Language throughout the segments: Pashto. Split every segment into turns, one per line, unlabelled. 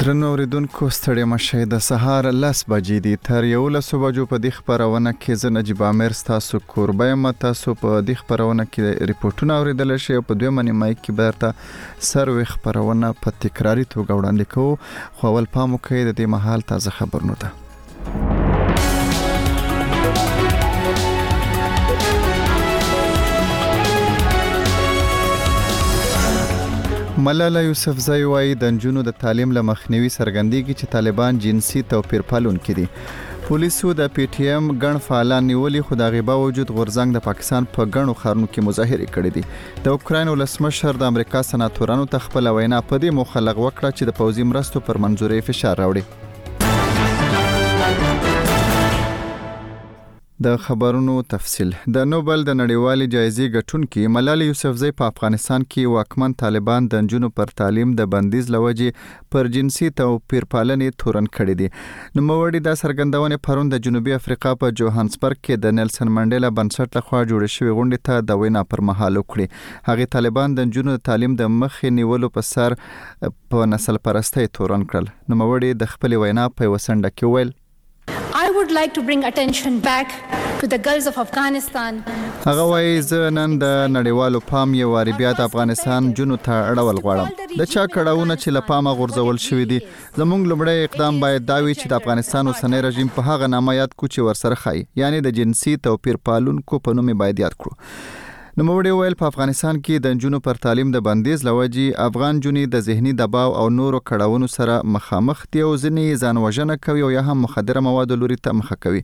درنو اوریدونکو ستړي مشه د سهار لس بجې دي تر یو لسو بجو په دې خبرونه کې زه نجیب عامر ستاسو کوربه یم تاسو په دې خبرونه کې ریپورتونه اوریدل شي په دوه منی مای کې برته سروي خبرونه په تکراری توګه وړاندې کوو خو اول پام وکړئ د دې محل تازه خبرونه ده ملاله یوسفزۍ وایي د نجونو د تعلیم له مخنیوي څرګندېږي چې طالبان جنسي توپیر پالونکي دي پولیسو د پی ټی ایم ګڼ فعالان نیولي خو د غي باوجود غورزنګ د پاکستان په ګڼو خارونو کې مظاهره کړې دي د اوکراین ولسمشر د امریکا سناتورانو ته خپل وینا په دې موخه لغوه کړه چې د پوزي مرستو پر منځوري فشار راوړي د خبرونو تفصيل د نوبل د نړیوالې جایزې ګټونکې ملالې یوسفزۍ په افغانستان کې واکمن طالبان د جنونو پر تعلیم د بندیز لوجې پر جنسي توپیر پالنې تورن کړې دي نو موړي دا سرګندونه پرون د جنوبي افریقا په جوهانسبرګ کې د نلسن منډیلا بنسټ لخوا جوړ شوی غونډه ته د وینا پر مهال وکړي هغه طالبان د جنونو تعلیم د مخې نیولو په سر په نسل پرستۍ تورن کړل. نوموړي د خپلې وینا په یوه څنډه کې وویل.
I would like to bring attention back to the girls of Afghanistan.
هغه وايي، زه نن د نړیوالو پام یو وارې بیا د افغانستان نجونو ته اړول غواړم. د چا کړاوونه چې له پامه غورځول شوي دي، زموږ لومړی اقدام باید دا وي چې د افغانستان اوسنی رژیم په هغه نامه یاد کړو چې ورسره ښايي، یعنې د جنسي توپیر پالونکو په نوم یې باید یاد کړو. نوموړې وویل، په افغانستان کې د نجونو پر تعلیم د بندیز له وجې افغان نجونې د ذهني دباو او نورو کړاونو سره مخامخ دي او ځینې یې ځان وژنه کوي او یا هم مخدره موادو لوري ته مخه کوي.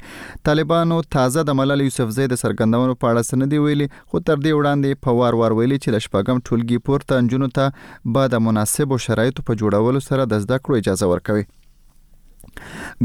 طالبانو تازه د ملالې یوسفزۍ د څرګندونو په اړه څه نه دي ویلي، خو تر دې وړاندې یې په وار وار ویلي چې له شپږم ټولګي پورته نجونو ته به د مناسبو شرایطو په جوړولو سره د زده کړو اجازه ورکوي.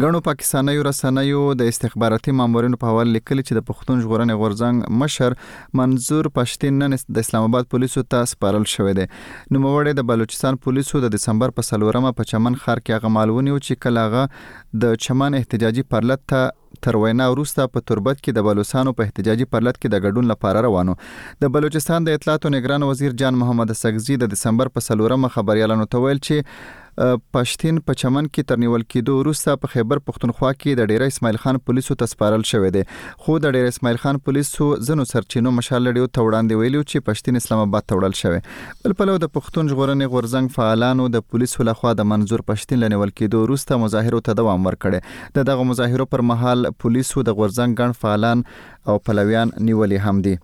ګڼو پاکستانیو رسنیو د استخباراتي مامورینو په حواله لیکلي چې د پښتون ژغورنې غورځنګ مشر منظور پښتین نن د اسلام آباد پولیسو ته سپارل شوی دی نوموړی د بلوچستان پولیسو د دسمبر په څلورمه په چمن ښار کې هغه مهال ونیو چې کله هغه د چمن احتجاجي پرلت ته تر وینا وروسته په تربت کې د بلوڅانو په احتجاجي پرلت کې د ګډون لپاره روان و. د بلوچستان د اطلاعاتو نګران وزیر جان محمد اڅکزي د دسمبر په څلورمه خبریالانو ته ویل چې پښتین په چمن کې تر نیول کېدو وروسته په خیبر پښتونخوا کې د ډیره اسماعیل خان پولیسو ته سپارل شوی دی خو د ډیره اسماعیل خان پولیسو ځینو سرچینو مشال لړیو ته وړاندې ویلي چې پښتین اسلام آباد ته وړل شوی بل پلو د پښتون ژغورنې غورځنګ فعالانو د پولیسو لخوا د منظور پښتین له نیول کېدو وروسته مظاهرو ته دوام ورکړی د دغو مظاهرو پر مهال پولیسو د غورځنګ ګڼ فعالان او پلویان نیولي هم دي.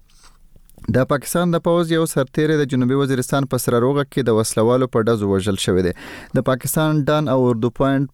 د پاکستان د پوځ یو سرتیری د جنوبي وزیرستان په سره روغه کې د وسلوالو په ډزو وژل شوی دی. د پاکستان ډان او اردو پوینټ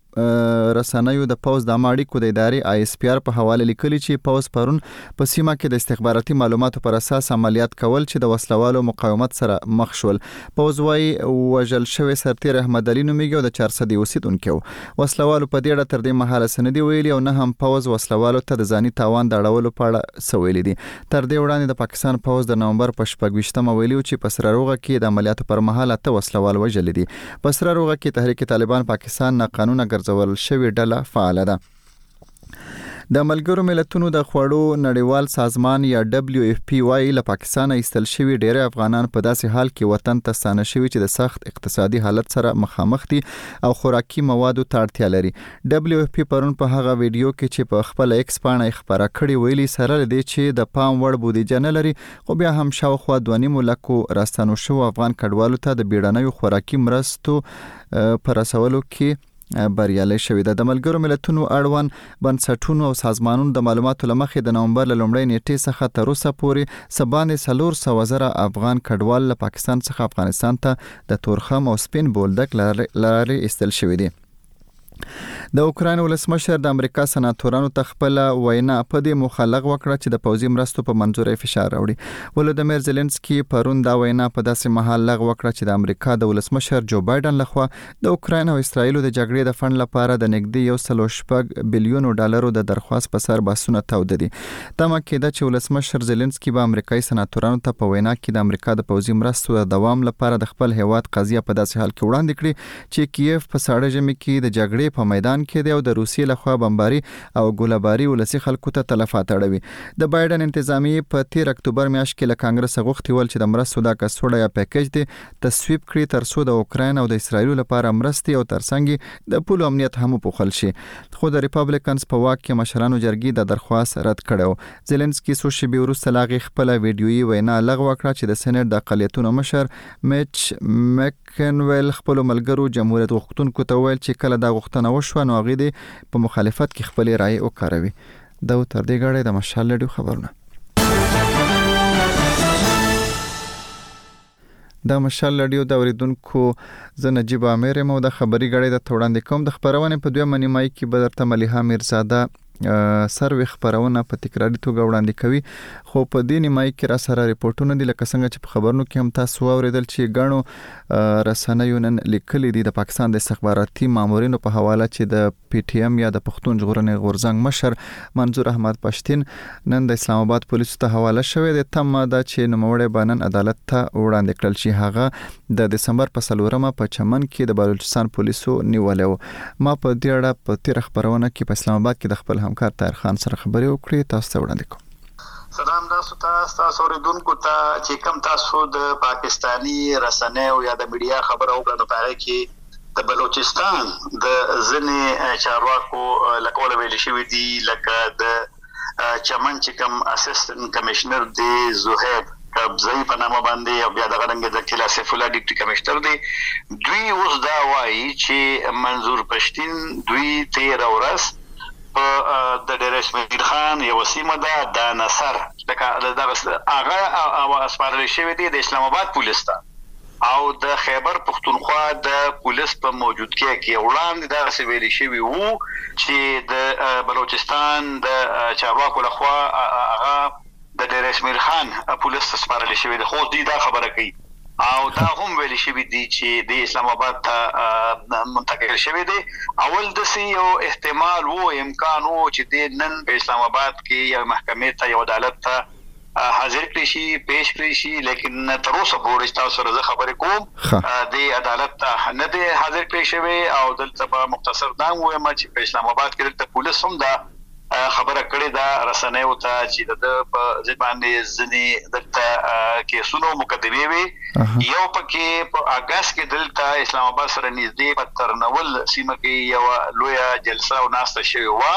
رسنیو د پوځ د عامه اړیکو د ادارې آی اس پی آر په حواله لیکلي چې پوځ پرون په سیمه کې د استخباراتي معلوماتو پر اساس عملیات کول چې د وسلوالو مقاومت سره مخ شول. پوځ وایي وژل شوی سرتیری احمد علي نومیږي او د چارسدې اوسیدونکی و. وسله والو په دې اړه تر دې مهاله څه نه دي ویلي او نه هم پوځ وسله والو ته د ځاني تاوان د اړولو په اړه څه ویلي دي. تر دې وړاندې د پاکستان پوځ د نومبر په شپږ ویشت مه ویلي و چې په سره روغه کې یې د عملیاتو پر مهال اته وسله وال وژلي دي. په سره روغه کې تحریک طالبان پاکستان ناقانونه ګرځول شوې ډله فعاله ده. د ملګرو ملتونو د خوړو نړیوال سازمان یا ډبلیو اف پی وایي له پاکستانه ایستل شوي ډیری افغانان په داسې حال کې وطن ته ستانه شوي چې د سخت اقتصادي حالت سره مخامخ دي او خوراکي موادو ته اړتیا لري ډبلیو اف پی پرون په هغه ویډیو کې چې په خپل ایکس پاڼه یې خپره کړې ویلي سره له دې چې د پام وړ بودیجه نه لري خو بیا هم شاوخوا دوه نیمو لکو راستانو شوو افغان کډوالو ته د بیړنیو خوراکي مرستو په رسولو کې بریالۍ شوې ده د ملګرو ملتونو اړوند بنسټونو او سازمانونو د معلوماتو لمخې د نومبر له لومړۍ نیټې څخه تر اوسه پورې څه باندې څلور سوه زره افغان کډوال له پاکستان څخه افغانستان ته د تورخم او سپین بولدک لارې ایستل شوي دي د اوکراین ولسمشر د امریکا سناتورانو ته خپل وینا په دې موخه لغوه کړه چې د پوځي مرستو په منځورۍ فشار راوړي ولودمیر زيلنسکي پرون دا وینا په داسې مهال لغوه کړه چې د امریکا د ولسمشر جو بایډن لخوا د اوکراین او اسراییلو د جګړې د فنډ لپاره د نږدې یو سل او شپږ بلیونو ډالرو د درخواست په سر بحثونه تاوده دي. تمه کېده چې ولسمشر زیلنسکي به امریکايي سناتورانو ته په وینا کې د امریکا د پوځي مرستو د دوام لپاره د خپل هېواد قضیه په داسې حال کې وړاندې کړي چې کییف په ساړه ژمي کې د جګړې په میدان کې دی او د روسیې لخوا بمباري او ګولهباري ولسي خلکو ته تلفات اړوي. د بایډن انتظامیې په تېر اکتوبر میاشت کې له کانګرسه غوښتي ول چې د مرستو دا کڅوړه یا پیکج دې تصویب کړي تر څو د اوکراین او د اسراییلو لپاره مرستې او ترڅنګ یې د پولو امنیت هم وپوښل شي خو د ریپبلیکنز په واک کې مشرانو جرګې دا درخواست رد کړی و زیلنسکي څو شېبې وروسته له هغې خپله ویډیويي وینا لغوه کړه چې د سېنېټ د اقلیتونو مشر میچ مکینویل خپلو ملګرو جمهوریت غوښتونکو ته وویل چې کله دا غوښتنه وشوه نو هغوی دې په مخالفت کې خپلې رایې وکاروي دا و تر دې ګړی د مشال لډیو خبرونه د مشال رادیو د اوریدونکو زه نجیب عامر یم او د خبري غړې د توړاندې کوم د خبرونه په دویمه نیمایي کې به درته ملیحه میرزاده سروې خبرونه په تکراري توګه وړاندې کوي خو په دې نیمایي کې را سره رپورټونه دي لکه څنګه چې په خبرونو کې هم تاسو واوریدل چې غنو رسنیو نن لیکلي دي د پاکستان د استخباراتي مامورینو په حواله چې د پی ټی ایم یا د پښتون ژغورنې غورځنګ مشر منظور احمد پښتین نن د اسلام اباد پولیسو ته حواله شوی دی. تمه ده چې نوموړی به نن عدالت ته وړاندې کړل شي. هغه د دسمبر په څلورمه په چمن کې د بلوچستان پولیسو نیولی و. ما په دې اړه په تېره خپرونه کې په اسلام اباد کې د خپل همکار طاهر خان سره خبرې وکړې، تاسو ته یې وړاندې کوم.
سلام تاسو ته، ستاسو اورېدونکو ته، چې کوم تاسو د پاکستاني رسنیو یا د میډیا خبره وکړه، نو په هغې کې د بلوچستان د ځینې چارواکو له قوله ویل شوي دي لکه د چمن چې کوم اسسټنټ کمشنر دی زهیر کبزی په نامه باندې او بیا دغه رنګ د کلا سیف الله ډیپټي کمشنر دی دوی اوس دا وایي چې منظور پشتین دوی تیر ورځ په د ډیر اسماعیل خان یو سیمه ده د نصر لکه دغه هغه او اسپارل شوی دی د اسلام آباد پولیس ته او د خیبر پښتونخوا د پولیس په موجودکې کې وړاندې داسې ویل شوي وو چې د بلوچستان د چارواکو له خوا هغه د ډیره اسمعیل خان پولیس ته سپارل شوی دی خو اوس دوی دا خبره کوي او دا هم ویل شوي دي چې دی اسلام اباد ته منتقل شوی دی اول داسې یو احتمال وو امکان وو چې دی نن په اسلام اباد کې یوې محکمې ته یو عدالت ته حاضر کړی شی پیش کړی شی لیکن تر اوسه پوری چې تاسو سره زه خبری کوم دی عدالت ته نه دی حاضر کړی شوی او دلته به مختصر دا هم ووایم چې په اسلام اباد کې دلته پولیس هم دا خبره کړی ده رسنیو ته چې دده په ضد باندې ځینی دلته کیسونه او مقدمې وی یو پکې په اګست کې دلته اسلام اباد سره نږدې په ترنول سیمه کې یوه لویه جلسه او ناسته شوې وه،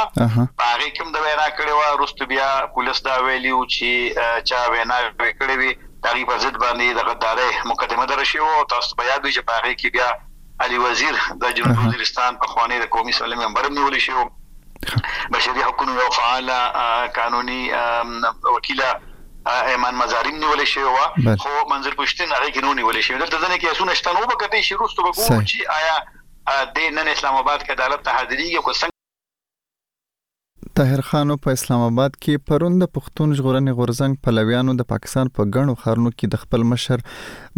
په هغې کې هم ده وینا کړې وه، وروسته بیا پولیس دا ویلي وو چې چا ویناوې کړې وې، د هغوی پر ضد باندې د غدارۍ مقدمه دره شوې وه او تاسو ته به یاد وي چې په هغې کې بیا علي وزیر د جنوبي وزیرستان پخوانی د قومي اسمبلۍ ممبر هم نیول شوی و. بشري حقونو یوه فعاله قانوني وکیله ایمان مزاریم نیول شوې وه، خو منظور پشتین هغې کې نه و نیول شوی. دلته ځینې کیسونه شته، نو وبه کتل شي، وروسته به ګورو چې ایا دی نن اسلام اباد کې عدالت ته حاضرېږي او که څنګه.
طاهر خانو په اسلام اباد کې پرون د پښتون ژغورنې غورځنګ پلویانو د پاکستان په ګڼو ښارونو کې د خپل مشر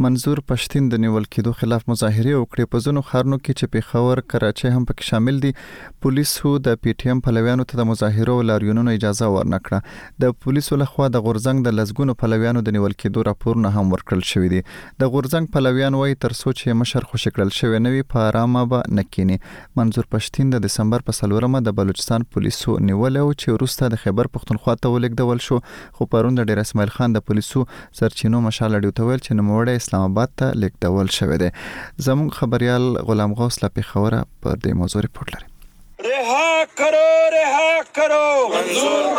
منظور پشتین د نیول کېدو خلاف مظاهرې وکړې. په ځینو ښارونو کې چې پېښور، کراچۍ هم پکې شامل دي، پولیسو د پي ټي ایم پلویانو ته د مظاهرو او لاریونونو اجازه ورنه کړه. د پولیسو له خوا د غورځنګ د لسګونو پلویانو د نیول کېدو راپورونه هم ورکړل شوي دي. د غورځنګ پلویان وايي، تر څو چې مشر خوشې کړل شوی نه وي، په ارامه به نه کېني. منظور پښتین د دسمبر په څلورمه د بلوچستان پولیسو نیولی و، چې وروسته د خیبر پښتونخوا ته ولېږدول شو، خو پرون د ډېراسماعیل خان د پولیسو سرچینو مشال راډیو ته ویل چې نوموړی اسلام اباد ته لېږدول شوی دی. زموږ خبریال غلام غوث له پېښوره. پر دې موضوع رپورټ لري
رها کرو رها کرو منظور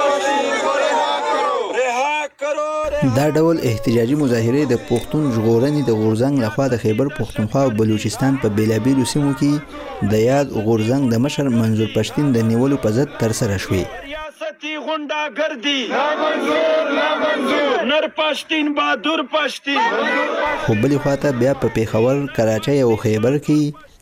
دا ډول احتجاجي مظاهرې د پښتون ژغورنې د غورځنګ لخوا د خیبر پښتونخوا او بلوچستان په بیلابیلو سیمو کې د یاد غورځنګ د مشر منظور پښتین د نیولو په ضد ترسره شوې
ریاستي غونډاګر دي نر پښتین بهادر پښتین
خو بلې خواته بیا په پیښور کراچۍ او خیبر کې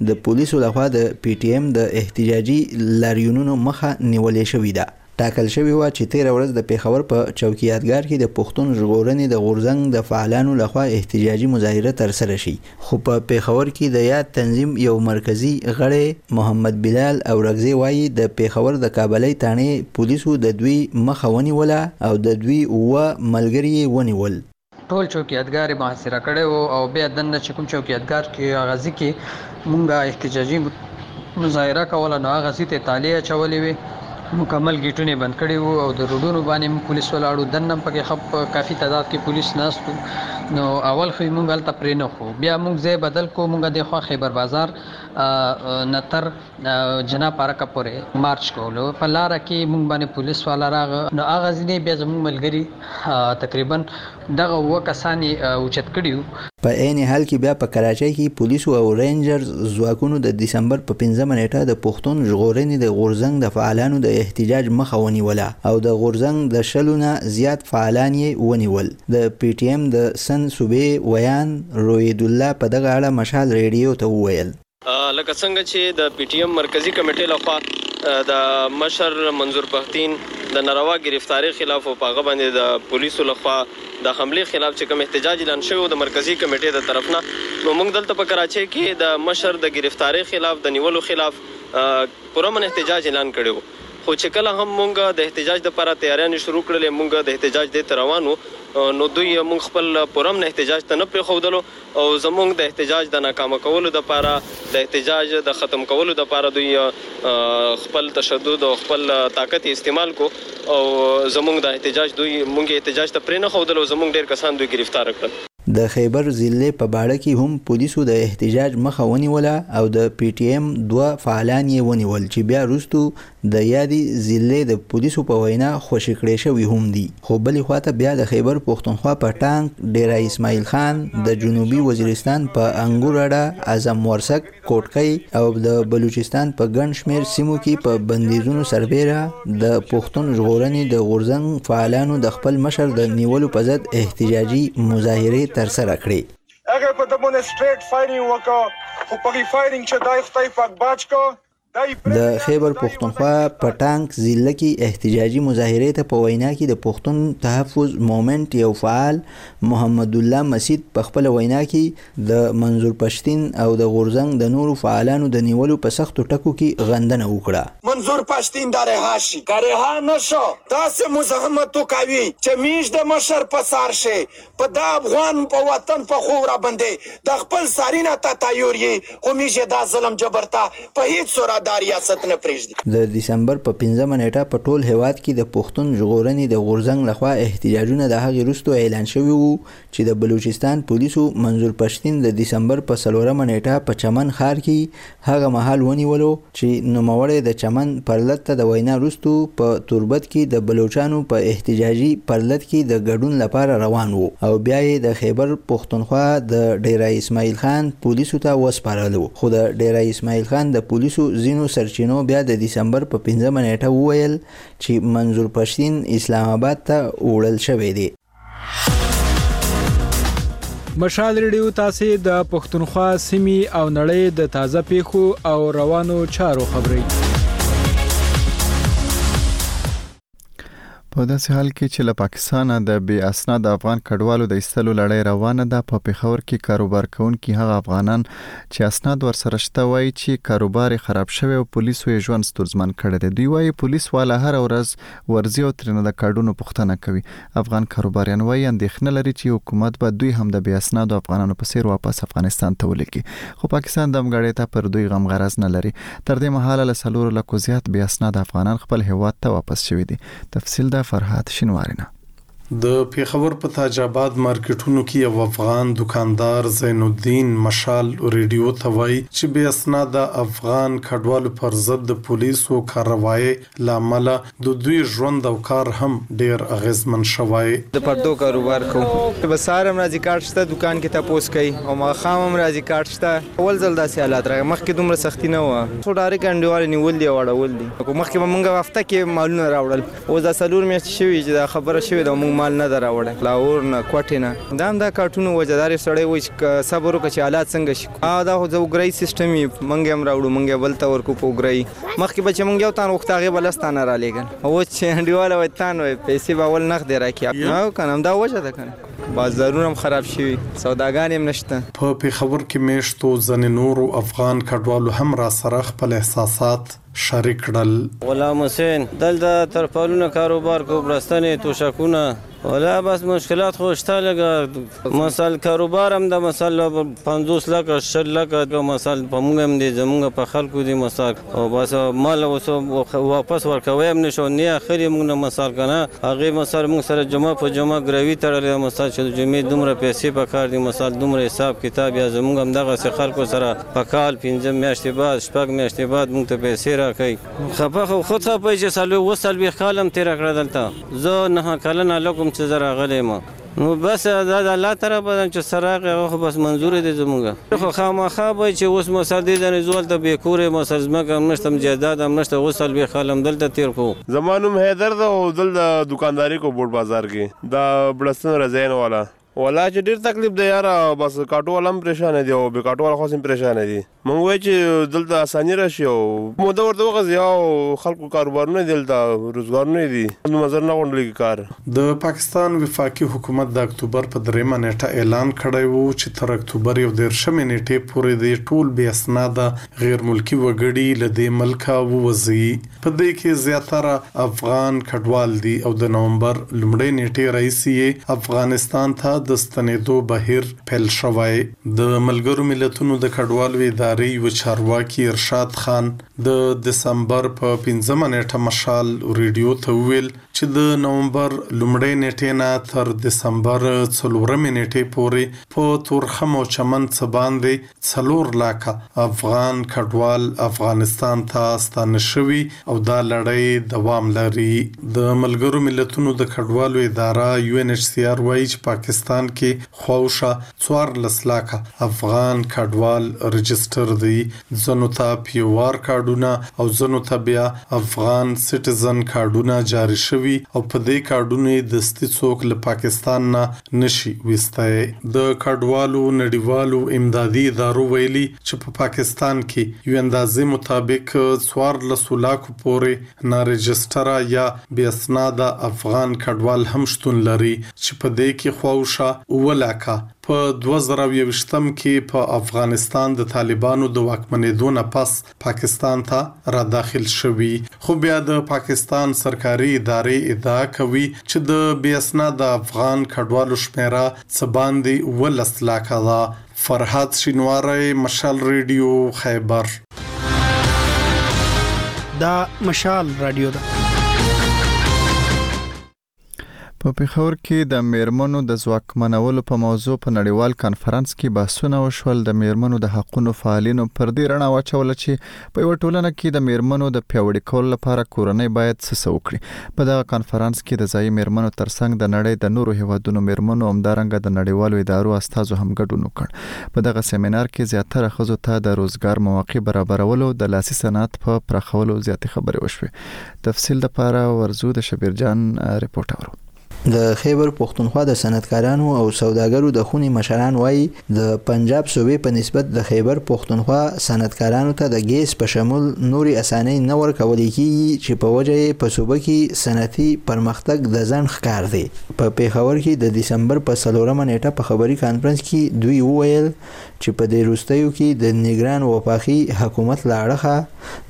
د پولیسو لخوا د پي ټي ایم د احتجاجي لاریونونو مخه نیولې شوي ده. ټاکل شوې وه چې تیره ورځ د پېښور په چوک یادګار کې د پښتون ژغورنې د غورځنګ د فعالانو لخوا احتجاجي مظاهره ترسره شي خو په پېښور کې د یاد تنظیم یو مرکزي غړی محمد بلال اورکزی وايي د پېښور د کابلۍ تاڼې پولیسو د دوی مخه ونیوله او د دوی اووه ملګري یې ونیول.
ټول چوکیدګار یې محاصره کړی و او بیا دننه چې کوم چوکیدګار کې هغه ځي کې مونږه احتجاجي مظاهره کوله نو هغه ځي ته تالې اچولې وي مکمل گیټونه بند کړي وو او د روډونو باندې موږ پولیس ولاړو دنه پکې خپ کافي تعداد کې پولیس ناستو نو اول خو موږ هلته پرې نه خو بیا موږ ځای بدل کو موږ د خو خیبر بازار نتر جناب پارکه پورې مارچ کولو په لار کې مونږ باندې پولیس والا راغ نو هغه ځینې بیا زمونږ ملګری تقریبا دغه و کسان اوچت کړیو
په عین حال کې بیا په کراچۍ کې پولیسو او رینجرز ځواکونو د دسمبر په پنځمه نیټه د پښتون ژغورنې د غورځنګ د فعالانو د احتجاج مخه ونیوله او د غورځنګ د شلو نه زیات فعالان یې ونیول د پي ټي ایم د سند صوبې ویاند رویدالله په دغه اړه مشال ریډیو ته وویل.
لکه څنګه چې د پي ټي ایم مرکزي کمېټې له خوا د مشر منظور پښتین د ناروا ګرفتارۍ خلاف او په هغه باندې د پولیسو له خوا د حملې خلاف چې کوم احتجاج اعلان شوی و د مرکزي کمېټې د طرف نه نو موږ دلته په کراچۍ کې د مشر د ګرفتارۍ خلاف د نیولو خلاف پرامن احتجاج اعلان کړی و خو چې کله هم موږ د احتجاج لپاره تیاریانې شروع کړلې موږ د احتجاج دې ته روان وو نو دوی موږ خپل پرامن احتجاج ته نه پرېښودلو او زموږ د احتجاج د ناکامه کولو دپاره د احتجاج د ختم کولو دپاره دوی خپل تشدد او خپل طاقت یې استعمال کو او زموږ دا احتجاج دوی موږ یې احتجاج ته پرې نه ښودل او زموږ ډېر کسان دوی ګرفتار کړل.
د خیبر ضلعې په باړه کې هم پولیسو د احتجاج مخه ونیوله او د پي ټي ایم دوه فعالان یې ونیول چې بیا روستو د یادې ضلعې د پولیسو په وینا خوشې کړې شوي هم دي، خو بلې خوا ته بیا د خیبر پښتونخوا په ټانک ډېره اسماعیل خان، د جنوبي وزیرستان په انګور اډه، اعظم ورسک، کوټکۍ او د بلوچستان په ګڼ شمېر سیمو کې په بندیزونو سربېره د پښتون ژغورنې د غورځنګ فعالانو د خپل مشر د نیولو په ضد احتجاجي مظاهرې ترسره کړې.
هغه په ده باندې سټرېټ فایرینګ وکړ، خو په هغې فایرینګ چې دی خدای پاک بچ کړ،
د خېبر پښتونخوا په ټانک ضلع کې احتجاجي مظاهرې ته په وینا کې د پښتون تحفظ مومنټ یو فعال محمد الله مسید په خپل وینا کې د منظور پشتین او د غورځنګ د نورو فعالانو د نیولو په سختو ټکو کې غندنه وکړه.
منظور پشتین د رها شي که رها نه شو داسې مزاحمتو کوي چې میږ د مشر په سر شي په دا افغان په وطن په خو را بندې دا خپل ساری نه تا تایور یی خو میژې دا ظلم جبر تا په هیڅ سورا دا ریاست نه پریژدی.
د دسمبر په پنځمه نېټه په ټول هېواد کې د پښتون ژغورنې د غورځنګ له خوا احتجاجونه د هغې وروسته اعلان شوي وو چې د بلوچستان پولیسو منظور پشتین د دسمبر په څلورمه نېټه په چمن ښار کې هغه مهال ونیولو چی نوموړی د چمن پرلت ته د وینا وروسته په توربت کی د بلوچانو په احتجاجی پرلت کی د ګډون لپاره روان وو او بیا یی د خیبر پښتونخوا د ډیری اسماعیل خان پولیسو ته وسپارلو خو د ډیری اسماعیل خان د پولیسو ځینو سرچینو بیا د دیسمبر په پنځمه نیټه وویل چی منظور پشتین اسلام اباد ته وړل شوی دی.
مشال ریډیو تاسو د پښتونخوا سیمي او نړۍ د تازه پیښو او روانو چارو خبري
په داسې حال کې چې له پاکستانه د بې اسناد افغان کډوالو د ایستلو لړۍ روانه ده په پیښور کې کاروبار کوونکي هغه افغانان چې اسناد ورسره شته وایي چې کاروبار یې خراب شوی او پولیسو یې ژوند ستونزمن کړی دی دوی وایي پولیس والا هر ورځ ورځي او ترېنه د کارډونو پوښتنه کوي. افغان کاروباریان وايي، اندېښنه لري چې حکومت به دوی هم د بې اسنادو افغانانو په څېر واپس افغانستان ته ولېږي. خو پاکستان دمګړۍ ته پر دوی غم غرض نه لري. تر دې مهاله له څلورو لکو زیات بې اسناده افغانان خپل هېواد ته واپس شوي دي. تفصیل د فرهاد شینواري نه.
د پېښور په تاج اباد مارکېټونو کې یو افغان دوکاندار زین الدین مشال رېډیو ته وايي چې بې اسناده افغان کډوالو پرضد د پولیسو کارروایۍ له امله د دوی ژوند او کار هم ډېر اغېزمن شوی.
د پردو کاروبار کوم. به سهار هم راځي کارت شته دوکان کې تپوس کوي او ماښام هم راځي کارت شته. اول ځل داسې حالات راغلي مخکې دومره سختي نه وه. خو ډايرکټ انډيوال يې نيول دي او اړول دي. مخکې به موږ هفته کې مالونه راوړل اوس دا څلور مياشتې شوي چې دا خبره شوې ده او موږ مال نه ده راوړی لاهور نه کوټې نه. د همدا کارټونو وجه ده هر يو سړی وايي چې صبر وکړه چې حالات څنګه شي او دا خو د اوګرايي سيستم وي موږ يې هم راوړو موږ يې بل ته ورکوو په اوګرايي. مخکې به چې مونږ یو تان غوښته هغې به لس تانه رالیږل او اوس چې انډیواله وایي تان وایي پیسې به اول نغدې راکړي او که نه همدا وجه ده که نه بازارونه هم خراب شوي سوداګانې هم نشته.
په پېښور کې مېشتو ځنې نورو افغان کډوالو هم راسره خپل احساسات شریک کړل.
غلام حسین، دلته ترپالونه کاروبار کوو، بړستنې، توشکونه، ولا بس مشکلات خو شته لګه مثال کاروبار هم د مثال 50 لکه شل لکه د مثال په موږ هم دي زموږ په خلکو دي مثال او بس مال اوس واپس ورکوي هم نشو نه اخري موږ نه مثال کنه هغه مثال موږ سره جمعه په جمعه ګروي تړلې مثال چې جمعه دومره پیسې په کار دي مثال دومره حساب کتاب یا زموږ هم دغه سه خلکو سره په کال 15 میاشتې بعد شپږ میاشتې بعد موږ ته پیسې راکړي خپه خو خود خپه چې سالو وسل به کالم تیر کړ دلته زه نهه کلن هلک وم چې زه راغلی یم، نو بس دا د الله طرفه ده چې څه راغی هغه خو بس منظور دی زموږ، خو خامخا به چې اوس مثلا دې ځای نه ځو هلته بې کوره یم مثلا ځمکه هم نشته هم جایداد هم نشته اوس څلوېښت کاله همدلته تېر کړو.
زما نوم حیدر ده او دلته دوکانداري کوم بوټ بازار کې دا بړستن رضاین والا والله چې ډیر تکلیف دی یاره او بس کاټو والا هم پریشانه دي او بې کاټو والا خاص هم پریشانه دي مونږ وایو چې دلته اساني راشي او موده ورته وغځي او خلکو کاروبارونه دي دلته روزګارونه یې دي نو نظر نه غونډل کېږي کار
د پاکستان وفاقي حکومت د اکتوبر په درېیمه نېټه اعلان کړی و چې تر اکتوبر یو دېرشمې نېټې پورې دې ټول بې اسناده غېرملکي وګړي له دې ملکه ووځي. په دې کې زیاتره افغان کډوال دي او د نومبر لومړۍ نېټې راهیسې یې افغانستان ته د ستنېدو بهیر پیل شوی. د ملګرو ملتونو د کډوالو ادارې یوه چارواکي ارشاد خان د دسمبر په پنځمه نېټه مشال ریډیو ته وویل چې د نومبر لومړۍ نېټې نه تر دسمبر څلورمې نېټې پورې په تورخم او چمن څه باندې څلور لاکه افغان کډوال افغانستان ته ستانه شوي او دا لړۍ دوام لري. د ملګرو ملتونو د کډوالو اداره یو این ایچ سي ار وايي چې پاکستان کې خواوشا څوارلس لاکه افغان کډوال رجسټر دي، ځنو ته پي او ار کارډونه او ځنو ته بیا افغان سټیزن کارډونه جاري شوي او په دې کارډونو یې دستي څوک له پاکستان نه نه شي ویستی. د کارډوالو نړیوالو امدادي ادارو ویلي چې په پاکستان کې یوې اندازې مطابق څوارلسو لاکو پورې نا رجسټره یا بې اسناده افغان کارډوال هم شتون لري چې په دې کې خواوشا اووه لاکه په دوه زره او یوویشت کې په افغانستان د طالبانو د واکمنېدو نه پس پاکستان ته را داخل شوي خو بیا د پاکستان سرکاري ادارې ادعا کوي چې د بې اسناده افغان کډوالو شمېره څه باندې اوولس لاکه ده. فرهاد شینواری مشال ریډیو خیبر.
دا مشال راډیو ده.
په پېښور کې د مېرمنو د ځواکمنولو په موضوع په نړیوال کانفرنس کې بحثونه وشول. د مېرمنو د حقونو فعالینو پر دې رڼا واچوله چې په یوه ټولنه کې د مېرمنو د پیاوړي کولو لپاره کورنۍ باید څه څه وکړي. په دغه کانفرنس کې د ځايي مېرمنو ترڅنګ د نړۍ د نورو هېوادونو مېرمنو همدارنګه د نړیوالو ادارو استازو هم ګډون وکړ. په دغه سیمینار کې زیاتره ښځو ته د روزګار مواقع برابرولو، د لاسي صنعت په پراخولو زیاتې خبرې وشوې. تفصیل لپاره ورځو د شبیر جان رپورټ اورو.
د خېبر پښتونخوا د صنعتکارانو او سوداګرو د خونې مشران وايي، د پنجاب صوبې په نسبت د خېبر پښتونخوا صنعتکارانو ته د ګېس په شمول نورې اسانۍ نه ورکولې کېږي چې په وجه یې په صوبه کې صنعتي پرمختګ د ځنډ ښکار دی. په پېښور کې د دسمبر په څلورمه نېټه په خبري کانفرنس کې دوی وویل، چې په دې وروستیو کې د نګران وفاقي حکومت له اړخه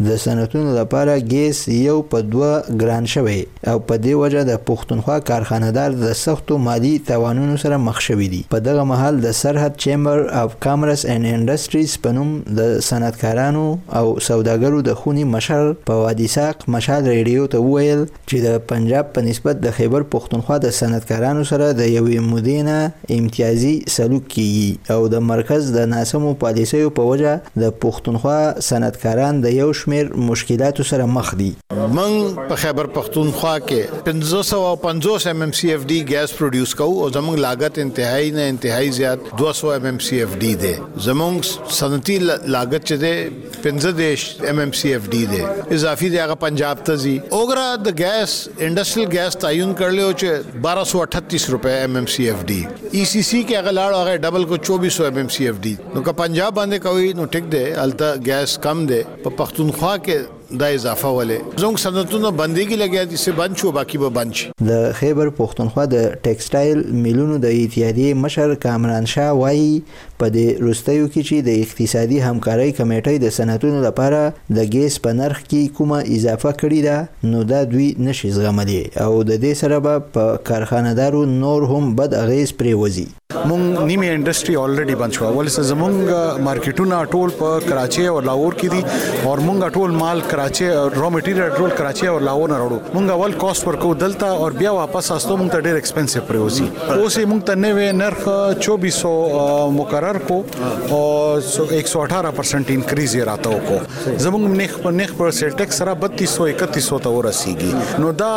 د صنعتونو لپاره ګیس یو په دوه ګران شوی او په دې وجه د پښتونخوا کارخانهدار د سختو مالي تاوانونو سره مخ شوي دي. په دغه مهال د سرحد چېمبر اف کامرس اېنډ انډسټریز په نوم د صنعتکارانو او سوداګرو د خونې مشر په وادي ساق مشال رېډیو ته وویل، چې د پنجاب په نسبت د خیبر پښتونخوا د صنعتکارانو سره د یوې مودې نه امتیازي سلوک کیږي او د مرکز د ناسمو پالیسیو په وجه د پښتونخوا صنعتکاران د یو شمېر مشکلاتو سره مخ دي.
موږ په خیبر پښتونخوا کې پنځه سوه او پنځوس ایم ایم سي اف ډي ګیس پروډیوس کوو او زموږ لاګت انتهايي نه انتهايي زیات دوه سوه ایم ایم سي اف ډي دی. زموږ صنعتي لاګت چې دی پنځه دېرش ایم ایم سی اف ډي دی اضافي دی هغه پنجاب ته ځي اوګرا د ګیس انډسټریل ګیس تعین کړل او چې 1238 روپے ایم ایم سی اف ډي ای سی سی کې هغه لاړ هغه ډبل کو 2400 ایم ایم سی اف ډي نو که پنجاب باندې کوي نو ټیک دی الته ګیس کم دی په پښتونخوا کې دا اضافه ولې زموږ صنعتونه بندېږي لګیا دي څه بند شو باقي به بند شي
د خیبر پښتونخوا د ټیکسټایل میلونو د اتحادیې مشر کامران شاه وایي په دې وروستیو کې چې د اقتصادي همکارۍ کمېټۍ د صنعتونو لپاره د ګېس په نرخ کې کومه اضافه کړې ده نو دا دوی نه شي زغملی او د دې سره به په کارخانه دارو نور هم بد اغېز پرې وځي.
مونږ نیمه انډسټري الریډي بند شوه ولې څه زمونږ مارکیټونه ټول په کراچۍ او لاهور کې دي او مونږ ټول مال کراچۍ را مټیریل ټول کراچۍ او لاهور نه راوړو مونږ اول کاست ورکو دلته او بیا واپس استو مونږ ته ډیر ایکسپنسیو پرې وځي. اوس یې موږ ته نوې نرخ 2400 مقرر کو او 118% انکریز یې راته وکړو زموږ نخ په نخ پر سیل ټیکس سره 3200 3100 ته ورسیږي نو دا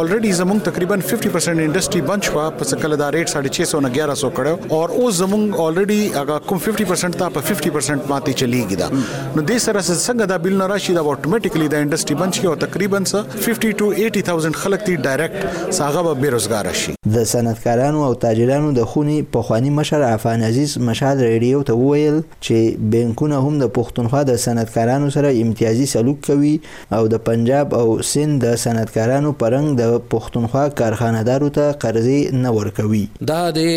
الریډي زموږ تقریبا 50% انډستری بند شو په سکل دا ریټ 650 نه 1100 کړو او اوس زموږ الریډي هغه کوم 50% ته په 50% ماته چلیږي دا نو د سره څنګه دا بل نه راشي دا اتوماتیکلی دا انډستری بند شي او تقریبا 50 ټو 80000 خلک تی ډایرکټ ساغه به بیروزګار شي.
د صنعتکارانو او تاجرانو د خونې پخواني مشر عفان عزیز مشال ریډیو ته وویل چې بانکونه هم د پښتونخوا د صنعتکارانو سره امتیازي سلوک کوي او د پنجاب او سند د صنعتکارانو په رنګ د پښتونخوا کارخانه دارو ته قرضې نه ورکوي.
دا دی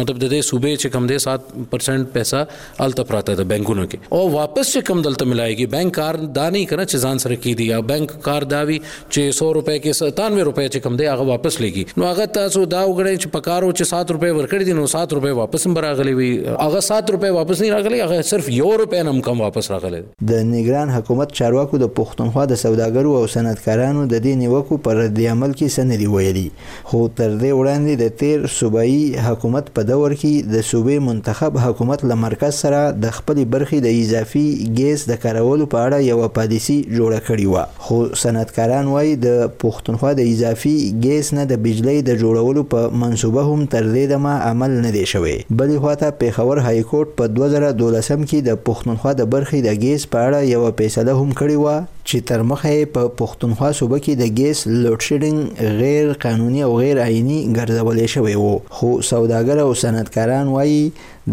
مطلب د دې صوبې چې کوم دی سات پرسنټ پیسه هلته پراته د بانکونو کې او واپس چې کم دلته ملایږي بانک کار دا نه کنه چې ځان سره کې دی یا بانک کار دا وی چې 100 روپے کې 97 روپے چې کم دی هغه واپس لګي نو هغه تاسو دا وګړي چې پکارو چې 7 روپے ورکړي دي نو 7 روپے واپس هم راغلي وي هغه 7 روپے واپس نه راغلي هغه صرف یو روپے هم کم واپس راغلي
د نګران حکومت چارواکو د پښتونخوا د سوداګرو او صنعتکارانو د دې نیوکو پر رد عمل کې څه نه دي ویلي خو تر دې وړاندې د تېر صوبايي حکومت په دور کې د صوبې منتخب حکومت له مرکز سره د خپلې برخې د اضافي ګېس د کارولو په اړه یوه پالیسي جوړه کړې وه، خو صنعتکاران وايي د پښتونخوا د اضافي ګېس نه د بجلۍ د جوړولو په منصوبه هم تر دې دمه عمل نه دی شوی. بلې خوا ته پېښور هايي کورټ په دوه زره دولسم کې د پښتونخوا د برخې د ګېس په اړه یوه فېصله هم کړې وه، چې تر مخه یې په پښتونخوا صوبه کې د ګیس لوډشیډنګ غیر قانوني او غیر آئیني ګرځولی شوی و، خو سوداګر او صنعتکاران وایي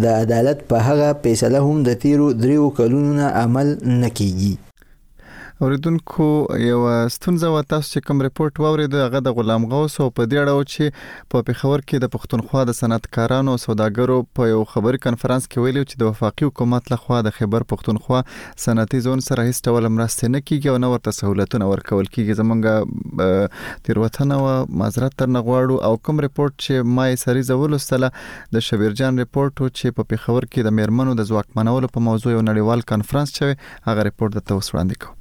د عدالت په هغه فیصله هم د تیرو دریو کلونو نه عمل نه کیږي.
اوریدونکو یوه ستونزه وه تاسو چې کوم رپورټ واوریده هغه د غلام غوث او په دې اړه و چې په پېښور کې د پښتونخوا د صنعتکارانو او سوداګرو په یو خبري کنفرانس کې ویلي و چې د وفاقي حکومت لخوا د خېبر پښتونخوا صنعتي زون سره هیڅ ډول مرستې نه کیږي او نه ورته سهولتونه ورکول کیږي زمونږ تیروتنه و معذرت درنه غواړو او کوم رپورټ چې ما یې سریزه ولوستله د شبیر جان رپورټ و چې په پیښور کې د میرمنو د ځواکمنولو په موضوع یو نړیوال کانفرنس شوی هغه رپورټ درته اوس وړاندې کوو.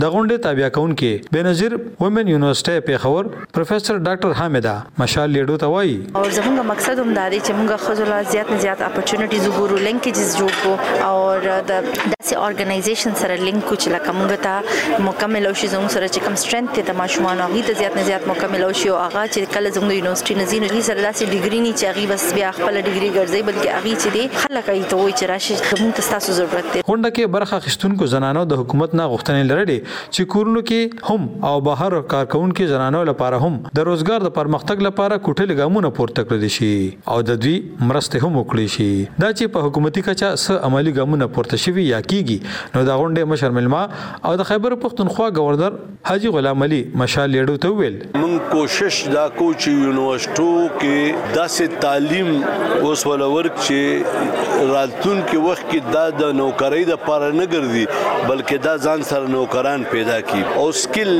د غونډې تابع کونکي بنظیر وومن یونیورسيټي پیښور پروفیسور ډاکټر حامده مشال لیډو ته وایي
او زموږ مقصد هم دا دی چې موږ خزو لا زیات نه زیات اپورتونټیز وګورو لینکیجز جوړ کو او د داسې اورګنایزیشن سره لینک کو چې لکه موږ ته مکمل او شي زموږ سره چې کم سترنث ته د ماشومان او غي ته زیات نه زیات مکمل او شي او هغه چې کله زموږ یونیورسيټي نزین سره داسې ډیګري نه چې هغه بس بیا خپل ډیګري ګرځي بلکې هغه چې دی خلک یې ته وایي چې راشي زموږ ته ستاسو ضرورت دی
غونډه کې برخه اخیستونکو زنانو د حکومت نه غوښتنې لرلې چې کورونو کې هم او بهر کارکوونکو زنانو لپاره هم د روزګار د پرمختګ لپاره کوټلي ګامونه پورته کړل شي او د دوی مرستې هم وکړې شي دا چې په حکومتي کچه څه عملي ګامونه پورته شوي یا کیږي نو د غونډې مشر ملما او د خیبر پښتونخوا ګورنر حاجي غلام علي مشال لېړو ته وویل.
موږ کوشش دا کوو چې یونیورسټو کې داسې تعلیم اوس وله ورک چې راتلونکي وخت کې دا د نوکرۍ لپاره نه ګرځي بلکې دا ځان سره نوکران پیدا کړي او سکیل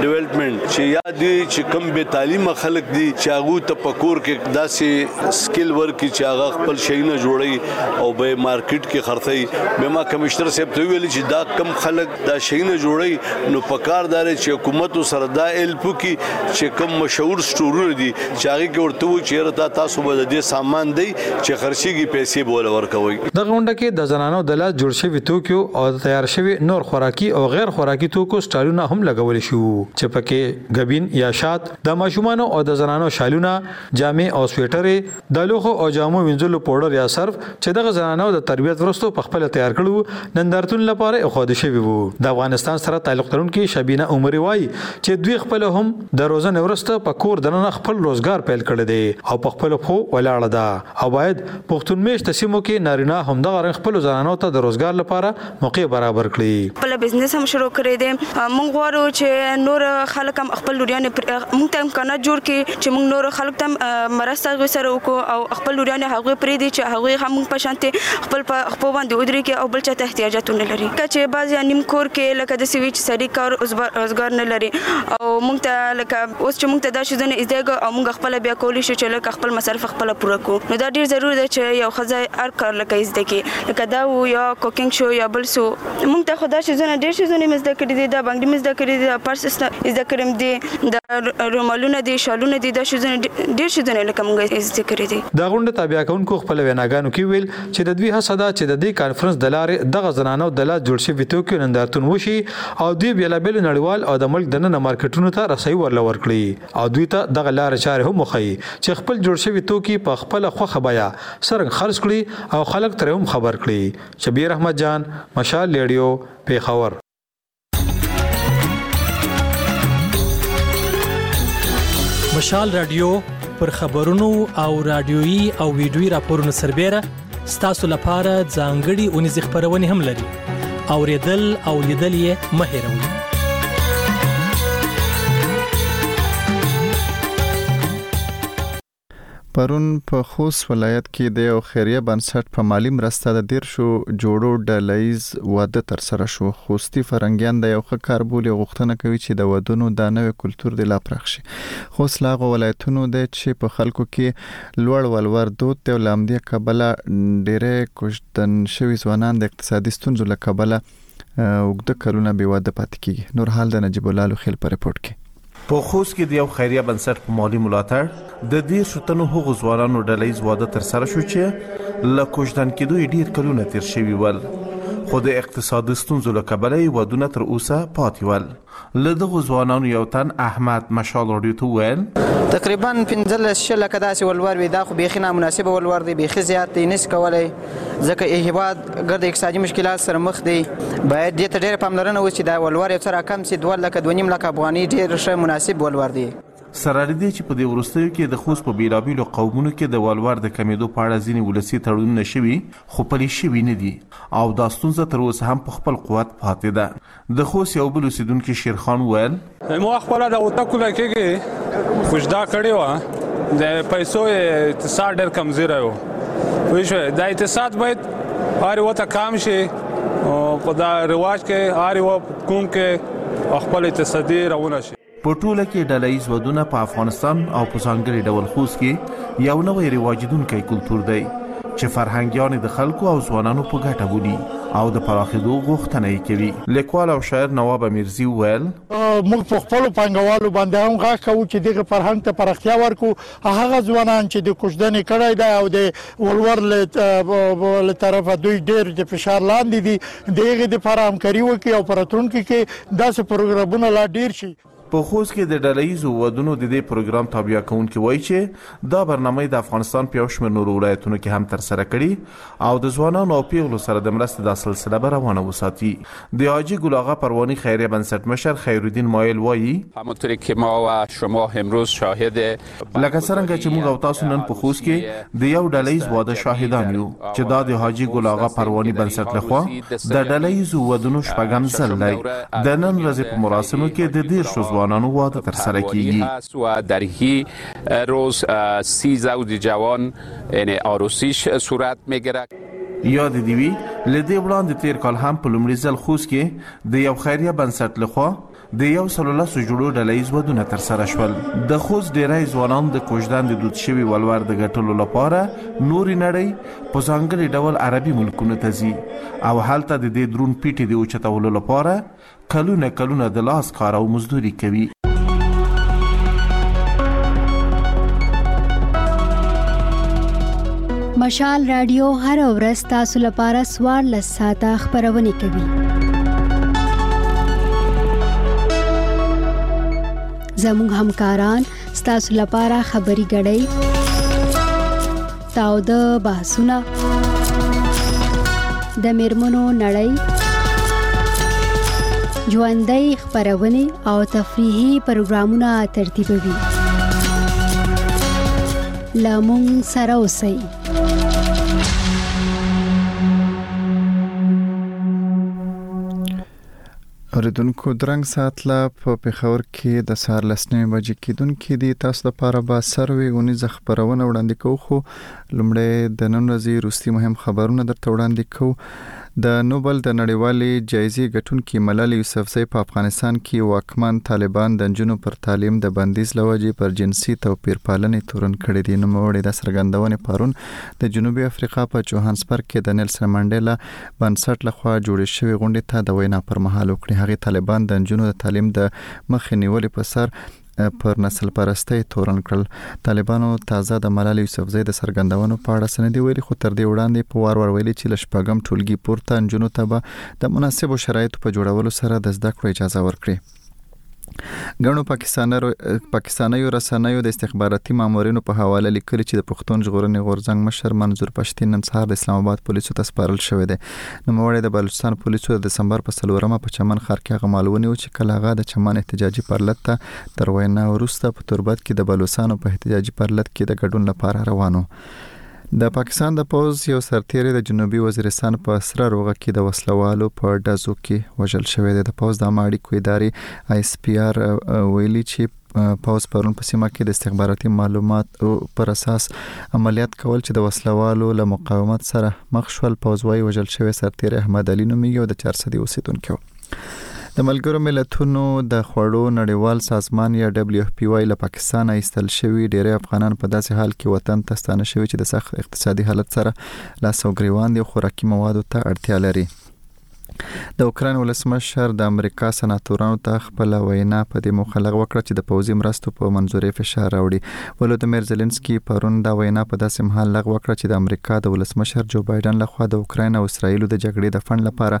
ډیولپمنټ چې یا دې چې کوم بې تعلیمه خلک دي چې هغوی ته په کور کې داسې سکیل ورکړي چې هغه خپل شیونه جوړوي او به یې مارکیټ کې خرڅوي بیا ما کمشنر صاحب ته وویل چې دا کوم خلک دا شیونه جوړي نو په کار دار چې حکومت سره دا هیلپ کی چې کم مشهور سټورونه دي چې هغه کې ورته و چې رتا تاسو به د دې سامان دی چې خرسيږي پیسې بوله ورکوي
د غونډه کې د زنانو د لاس جوړ شوی توکیو او د تیار شوی نور خوراکي او غیر خوراکي توکو سټالونه هم لګول شو چې پکې غبین یا شات د ماشومانو او د زنانو شالونه جامې او سویټرې، د لوښو او جامو وینځلو پوډر یا صرف چې دغه زنانو د تربیت وروسته په خپله تیار کړي وو، نندارتون لپاره ایښودي شوي وو. د افغانستان سره تعلق لرونکې شبینه عمري وايي چې دوی خپله هم د روزنې وروسته په کور دننه خپل روزګار پیل کړی دی او په خپلو پښو ولاړه ده او باید پښتون مېشته سیمو کې نارینه همدغه رنګ خپلو زنانو ته د روزګار لپاره موقع برابر کړي.
خپل بزنس هم شروع کړی دی موږ غواړو چې نور خلک هم خپل لوریانې موږ ته امکانات جوړ کړي چې موږ نور خلک ته مرسته هغوی سره وکړو او خپل لوریانې هغوی پریږدي چې هغوی هم موږ په شانتې خپل په خپو باندې ودریږي او بل چاته احتیاجات ونه لري لکه چې بعضې نیم کور کې لکه داسې وي چې سړي کار روزګار نه لري او موږ ته لکه اوس چې موږ ته دا ښځنه ایزدیږه او موږ خپله بیا کولی شو چې لکه خپل مصارف خپله پوره کړو نو دا ډیر ضرور ده چې یو ښځه هر کار لکه ایزده کړي. لکه دا وو یا کوکینګ شو یا بل سو مونږ ته خدا شي زونه ډیر شي زونه مزده کړی دي دا بنګړي مزده کړی دي دا پرس زده کړم دي دا رومالونه دي شالونه دي دا شي زونه ډیر شي زونه لکه مونږ زده کړی دي
دا غونډه تابع کونکو خپل ویناګانو کې ویل چې د دوی هڅه ده چې د دې کانفرنس د لارې دغه زنانو د لاس جوړ شوي توکي نندارتون وشي او دوی بیلابیل نړیوال او د ملک دننه مارکیټونو ته رسۍ ورلور کړي او دوی ته دغه لارې چارې هم وښيي چې خپل جوړ شوي توکي په خپله خوښه بیه څرنګه خرڅ کړي او خلک ترې هم خبر کړي. شبیر احمد جان، مشال ریډیو، پېښور.
مشال راډیو، پر خبرونو او راډیويي او ویډیويي راپورونو سربېره، ستاسو لپاره ځانګړي اونیزې خبرونه هم لري او ریدل او لیدل یې مهیروئ
پرون په خوست ولایت کې د یو خیریه بنسټ په مالی مرسته د دیر شو جوړو ډلایز واده تر سره شو خوستی فرنګیان د یو ښه کار بولی غوښتنه کوي چې د ودونو د نوې کلچر د لا پرخ شي خوست لاغه ولایتونو د چې په خلکو کې لوړ ولور دود دی او له همدې کبله ډېری کوژدن شوي ځوانان د اقتصادي ستونزو له کبله اوږده کلونه بې واده پاتې کېږي. نور حال د نجیب الله لوخېل په رپورټ کې.
په خوست کې د یو خیریه بنسټ په مالي ملاتړ د دېرشو تنو هغو ځوانانو ډله ییز واده ترسره شو چې له کوژدن کېدو یې ډېر کلونه تېر شوي ول، خو د اقتصادي ستونزو له کبله یې ودونه تر اوسه پاتې ول. له دغو ځوانانو یو تن احمد مشال راډیو ته وویل،
تقریبا پنځلس شل لکه داسې ولور وي، دا خو بیخي نامناسب ولور دی، بیخي زیات دی، نشي کولای، ځکه یې هېواد ګرد اقتصادي مشکلاتو سره مخ دی، باید دې ته ډېره پاملرنه وشي، دا ولور یو څه راکم شي، دوه لکه، دوه نیم لکه افغانۍ ډېر ښه مناسب ولور دی.
سره له دې چې په دې وروستیو کې د خوست په بېلابېلو قومونو کې د ولور د کمېدو په اړه ځینې ولسي تړونونه شوي، خو پلي شوي نه دي او دا ستونزه تر اوسه هم په خپل قوت پاتې ده. د خوست یو بل اوسېدونکي شیرخان وویل.
موږ خپله د اوته کونه کېږي کوژده کړې وه، د پیسو اقتصاد ډېر کمزوری و، پوه شوې، دا اقتصاد باید هر یوه ته کام شي او په دا رواج کې هر یوه کوم کې خپل اقتصادي روونه شي.
په ټوله کې ډله ییز ودونه په افغانستان او په ځانګړي ډول خوست کې یو نوی رواجیدونکی کلتور دی چې فرهنګیان د خلکو او ځوانانو په ګټه بولي او د پراخېدو غوښتنه یې کوي لیکوال او شاعر نواب امیرزي وویل
موږ په خپلو پانګوالو باندې هم غږ کوو چې دغه فرهنګ ته پراختیا ورکړو هغه ځوانان چې د کوشدنې کړی دی او د ولور له طرفه دوی ډېر د فشار لاندې دي د هغې دپاره همکاري وکړي او په راتلونکي کې داسې پروګرامونه لا ډېر شي.
په خوست کې د ډله ییزو ودونو د دې پروګرام تابیا کوونکي وايي چې دا برنامه یې د افغانستان په یو شمېر نورو ولایتونو کې هم ترسره کړې او د ځوانانو او پېغلو سره د مرستې دا سلسله به روانه وساتي. د حاجي ګل آغا پرواني خیریه بنسټ مشر خیرالدین مایل وايي.
همانطوری که ما و شما امروز شاهد
لکه څرنګه چې موږ او تاسو نن په خوست کې د یو ډله ییز واده شاهدان یو چې دا د حاجي ګل آغا پرواني بنسټ له خوا د ډله ییزو ودونو شپږم ځل دی. د نن ورځې په مراسمو کې د دېرشو ځوانانو واده
ترسره کېږي. ان عروسیش صورت میگیره
یاد دی وی لدې وړاندې تیر کال هم په لومړي ځل خوست کې د یو خیریه بنسټ لخوا د یو سلو لسو جوړو ډله ییز ودونه تر سره شول د خوست ډیری ځوانان د کوژدان د دود شوي ولور د ګټلو لپاره نوري نړۍ په ځانګړي ډول عربي ملکونو ته ځي او هلته د دې درون پیټي د اوچتولو لپاره کلونه کلونه د لاس کار او مزدوري کوي.
مشال رادیو هر ورځ تاسو لپاره سوار لس ساعته خبرونه کوي. زموږ همکاران ستاسو لپاره خبري غړی تاوده بحثونه د میرمنو نړۍ ژوندۍ خبرونه او تفریحي پروګرامونه ترتیبوي لامون سره اوسئ
اوریدونکو درنګ ساعت لا په پیښور کې د سهار لس نیمې بجې کېدونکې دي تاسو د پاره به سروي اونیزه خبرونه وړاندې کوو خو لومړی د نن ورځې روستي مهم خبرونه درته وړاندې کوو د نوبل د نړیوالې جایزې ګټونکې ملل یوسفزۍ په افغانستان کې واکمن طالبان د نجونو پر تعلیم د بندیز لوجې پر جنسي توپیر پالنې تورن کړی دی نو موړې د سرګندونې پرون د جنوبي افریقا په چوهانسبرګ کې د نیلسن منډیلا بنسټ له خوا جوړې شوې غونډې ته د وینا پر مهال وکړې. هغې طالبان د نجونو د تعلیم د مخې نیولې په سر پر نسل پرستۍ تورن کړل. طالبانو تازه د ملالې یوسفزۍ د څرګندونو په اړه څه نه دي ویلي، خو تر دې وړاندې یې په وار وار ویلي چې له شپږم ټولګي پورته نجونو ته به د مناسبو شرایطو په جوړولو سره د زده کړو اجازه ورکړي. ګڼو پاکستانیو رسنیو د استخباراتي مامورینو په حواله لیکلي چې د پښتون ژغورنې غورځنګ مشر منظور پښتین نن سهار د اسلام آباد پولیسو ته سپارل شوی دی نوموړی د بلوچستان پولیسو د دسمبر په څلورمه په چمن ښار کې هغه مال ونیو چې کله هغه د چمن احتجاجي پرلت ته تر وینا وروسته په تربت کې د بلوڅانو په احتجاجي پرلت کې د ګډون لپاره روان و د پاکستان د پوځ یو سرتیری د جنوبي وزیرستان په سره روغه کې د وسله والو په ډزو کې وژل شوی دی د پوځ د ماړیکو ادارې آی اس پی آر ویلي چې پوځ پرون په سیمه کې د استخباراتي معلومات پر اساس عملیات کول چې د وسله والو له مقاومت سره مخ شول پوځ وايي وژل شوی سرتیری احمد علي نومي یو د 400 اوسیدونکو د ملګرو ملتونو د خوړو نړیوال سازمان یا دبليو اف پی وايي له پاکستانه ایستل شوي ډیری افغانان په داسې حال کې وطن ته ستانه شوي چې د سخت اقتصادي حالت سره لاس او ګریوان دي او خوراکي موادو ته اړتیا لري د اوکران ولسمشر د امریکا سناتورانو ته خپل وینا په دې موخه لغوه کړه چې د پوځي مرستو په منځوري فشار راوړي ولودمیر زلنسکي پرون دا وینا په داسې مهال لغوه کړه چې د امریکا د ولسمشر جو بایدن لخوا د اوکران او اسرایل د جګړې د فند لپاره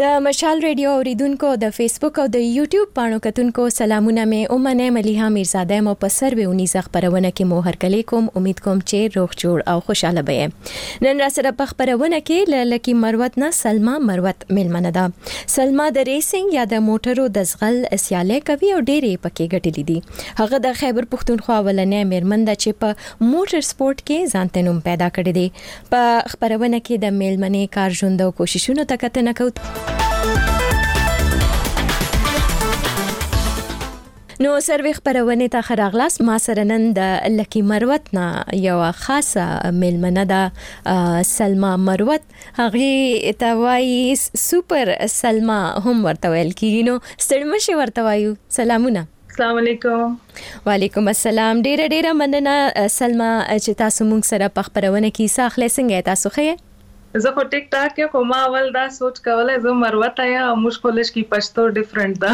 د
مشال رېډيو اورېدونکو، د فېسبوک او د يوټيوب پاڼو کتونکو سلامونه مې ومنئ، مليحه ميرزاده يم او په سروې اونيزه خپرونه کې مو هرکلی کوم، اميد کوم چې روغ جوړ او خوشاله به يې. نن راسره په خپرونه کې له لکي مروت نه سلما مروت مېلمنه ده. سلما د رېسنګ يا د موټرو د ځغل سيالۍ کوي او ډېرې يې پکې ګټلي دي. هغه د خيبر پښتونخوا اولنۍ مېرمن ده چې په موټر سپورټ کې ځانته نوم پيدا کړی دی. په خپرونه کې د میلمنې کار ژوند او کوششونو ته کتنه کوو. نو سروي خبرونه ته خراغلاس ما سره نن د لکی مروت نه یو خاصه میلمنه ده سلما مروت هغه ته وایي سپر سلما هم ورته ویل کیږي نو ستړي مشه ورته وایو سلامونه
السلام علیکم
وعلیکم السلام ډیره ډیره مننه سلما چې تاسو موږ سره په خبرونه کې ساخلې څنګه تاسو خې
زه خو ټیک ټاک کې خو ما اول دا سوچ کوله زه مروته یا موږ خو لږ کې پښتو ډیفرنٹ ده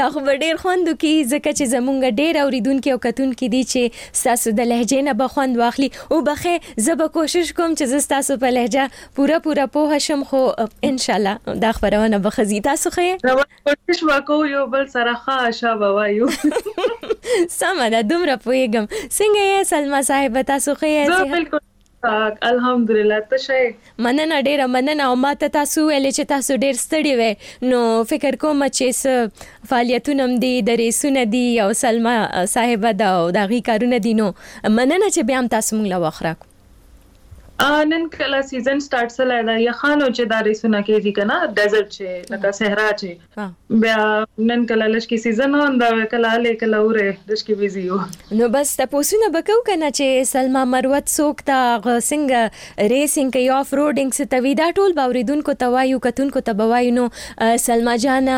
دا خو به ډیر خوند وکړي ځکه چې زمونږ ډیر اوریدونکي او کتونکي دي چې ستاسو د لهجې نه به خوند واخلي او بخې زه به کوشش کوم چې زه ستاسو په لهجه پوره پوره پوه شم خو ان شاء الله دا خبرونه به خزي تاسو خې
کوشش به کوو یو بل سره ښه اشا به وایو
سمه ده دومره پوهېږم څنګه یې سلما صاحب تاسو ښه یې
زه بالکل الحمدلله ته شه
مننه ډیره مننه او ما ته تاسو ویلې چې تاسو ډیر ستړي وې نو فکر کوم چې څه فعالیتونه هم دي د ریسونه دي او سلما صاحب دا او دغه کارونه دي نو مننه چې بیا هم تاسو موږ له وخت راکړو
نن کله سیزن سٹارټ سلی دا یخانو چې دا ریسونه کېږي کنه ډیزرټ چې لکه صحرا چې بیا نن کله لشکې سیزن هم دا کله اله کله اوره لشکې بیزی یو
نو بس تاسوونه بکاو کنه چې سلما مروت سوک تا څنګه ریسینګ کوي اف روډینګ څه توی دا ټول باوریدونکو توایو کتونکو تبوایو نو سلما جان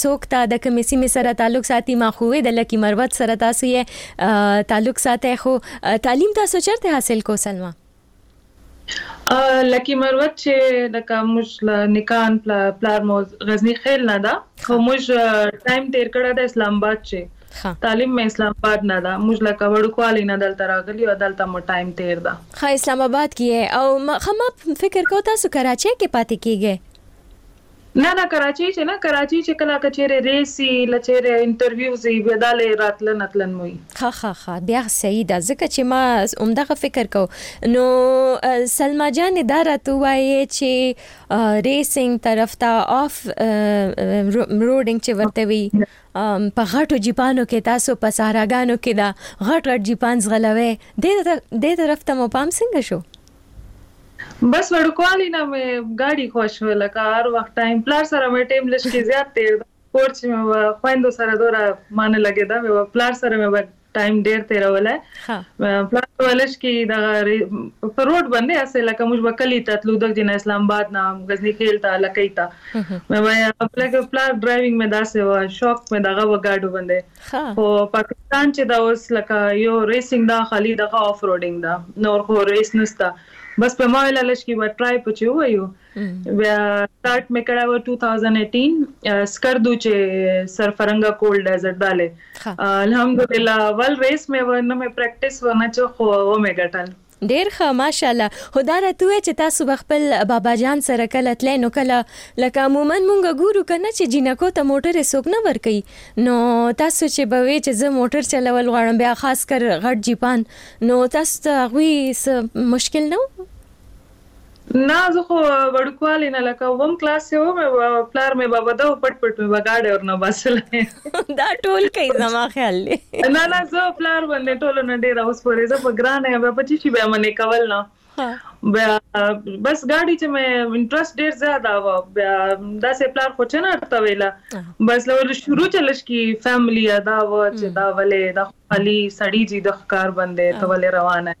سوک تا د کمیسی می سره تعلق ساتي ما خوې د لکی مروت سره تاسو یې تعلق ساته خو تعلیم تاسو چرته حاصل کو سلمہ
لکی مروت چې د کومج نکان پلار مو غزنی خیل نه ده خو موږ ټایم تیر کړه د اسلام آباد چې تعلیم مې اسلام آباد نه ده موږ لکه وړوکوالی نه دلته راغلی او دلته مو ټایم تیر ده
خا اسلام آباد کې او خما فکر کو تاسو کراچۍ کې پاتې کیږئ
نه نه کراچۍ چې نه کراچۍ چې کله که چېرې رېس يي له چېرې انټرويوز يي بيا
دا لۀ راتله نه تلن مو يي. ښه ښه ښه بيا صحيح ده ځکه چې ما همدغه فکر کو نو سلما جانې دا راته ووايې چې رېسنګ طرف ته آف روډنګ چې ورته وي په غټو جيپانو کې تاسو په صحراګانو کې دا غټ غټ جيپان ځغلوئ دې طرف ته مو پام څنګه شو؟
بس وړوکوالي نه مې ګاډي خوښ وه لکه هر وخت ټایم پلار سره مې ټایم لږ کې زیات تیر ده کور چې مې وه خویندو سره دوره ما نه لګېده مې وه پلار سره مې به ټایم ډیر تیرولی پلار به لږ کې دغه په روډ باندې هسې لکه موږ به کلي ته تلو دغه نه اسلام آباد نه غزني خیل ته لکۍ ته مې وایه لکه پلار ډرایوینګ مې داسې وه شوق مې دغه وه ګاډو باندې ښه. خو پاکستان چې دا اوس لکه يو ريسنګ دا خالي دغه آف روډنګ دا نور خو ريس نسته بس په ما ویل لشکي و ټرای په چې وایو بیا سٹارټ مې کړه و 2018 سکر دو چې سرفرنګا کول ډیزرټ داله الحمدلله ول ريس مې و نه مې پریکټیس و نه چې خو و مې ګټل
ډیر ښه ماشاالله خو دا راته ووایه چې تاسو به خپل بابا جان سره کله تلئ نو کله لکه عموما مونږ ګورو کنه چې جینکو ته موټرې څوک نه ورکوي نو تاسو چې به وې چې زه موټر چلول غواړم بیا خاص کر غټ جیپان نو تاسو ته هغوی څه مشکل نه وو؟
نه زه خو وړوکوالي نه لکه اووم کلاس کې وم پلار مې بابا ده پټ پټ مې به ګاډی ورنه باسلی
دا ټول کوي زما خیال دی
نه نه زه پلار باندې ټولو نه ډېره اوس پورې زه په ګرانه یم بیا په چی شي بیا منې کول نه بیا بس ګاډي چې مې انټرست ډېر زیاته و بیا داسې پلار خو چې نه ورته ویله بس له شروع چې لږ کی فیملی ادا و چې دا ولې د خالي سړي جي د ښکار باندې ته ولې روانه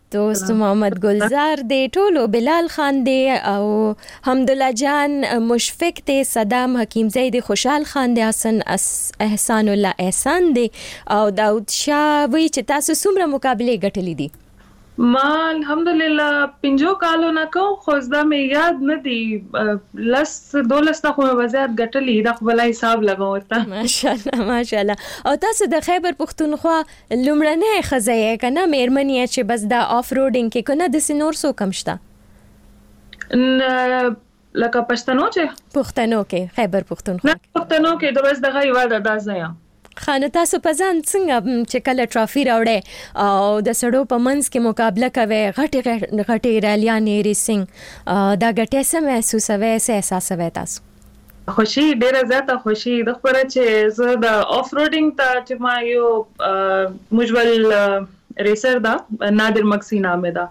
دوست محمد ګلزار دی ټولو بلال خان دی او حمدالله جان مشفق دی صدام حکیم زی دی خوشحال خان دی حسن احسان الله احسان دی او داود شاه وی چې تاسو څومره مقابله ګټلې دي
ما الحمدلله پنځو کالو نه کوم خو دا مې یاد نه دي لس دولس ته خو مې وضعیت ګټلي دا خو بلا حساب لګوم ورته
ماشاءالله ماشاءالله او تاسو د خیبر پښتونخوا لومړنی ښځه یې کنه میرمن یې چې بس دا اف روډینګ کې کنه دسی نور سو کم شته
لکه پښتنو چې
پښتنو کې خیبر پښتونخوا
نه پښتنو کې د بس دغه یو د دازیا
خانه تاسو په ځان څنګه چې کله ټرافي راوړې او د سړو په منځ کې مقابله کوي غټي غټي ریلیانې ریسینګ دا غټه سم محسوسوي سه احساسوي تاسو
خوشي ډېره زیاته خوشي د خبره چې زه د اف روډینګ ته چې ما یو مجول ریسر دا نادر مکسی نامه دا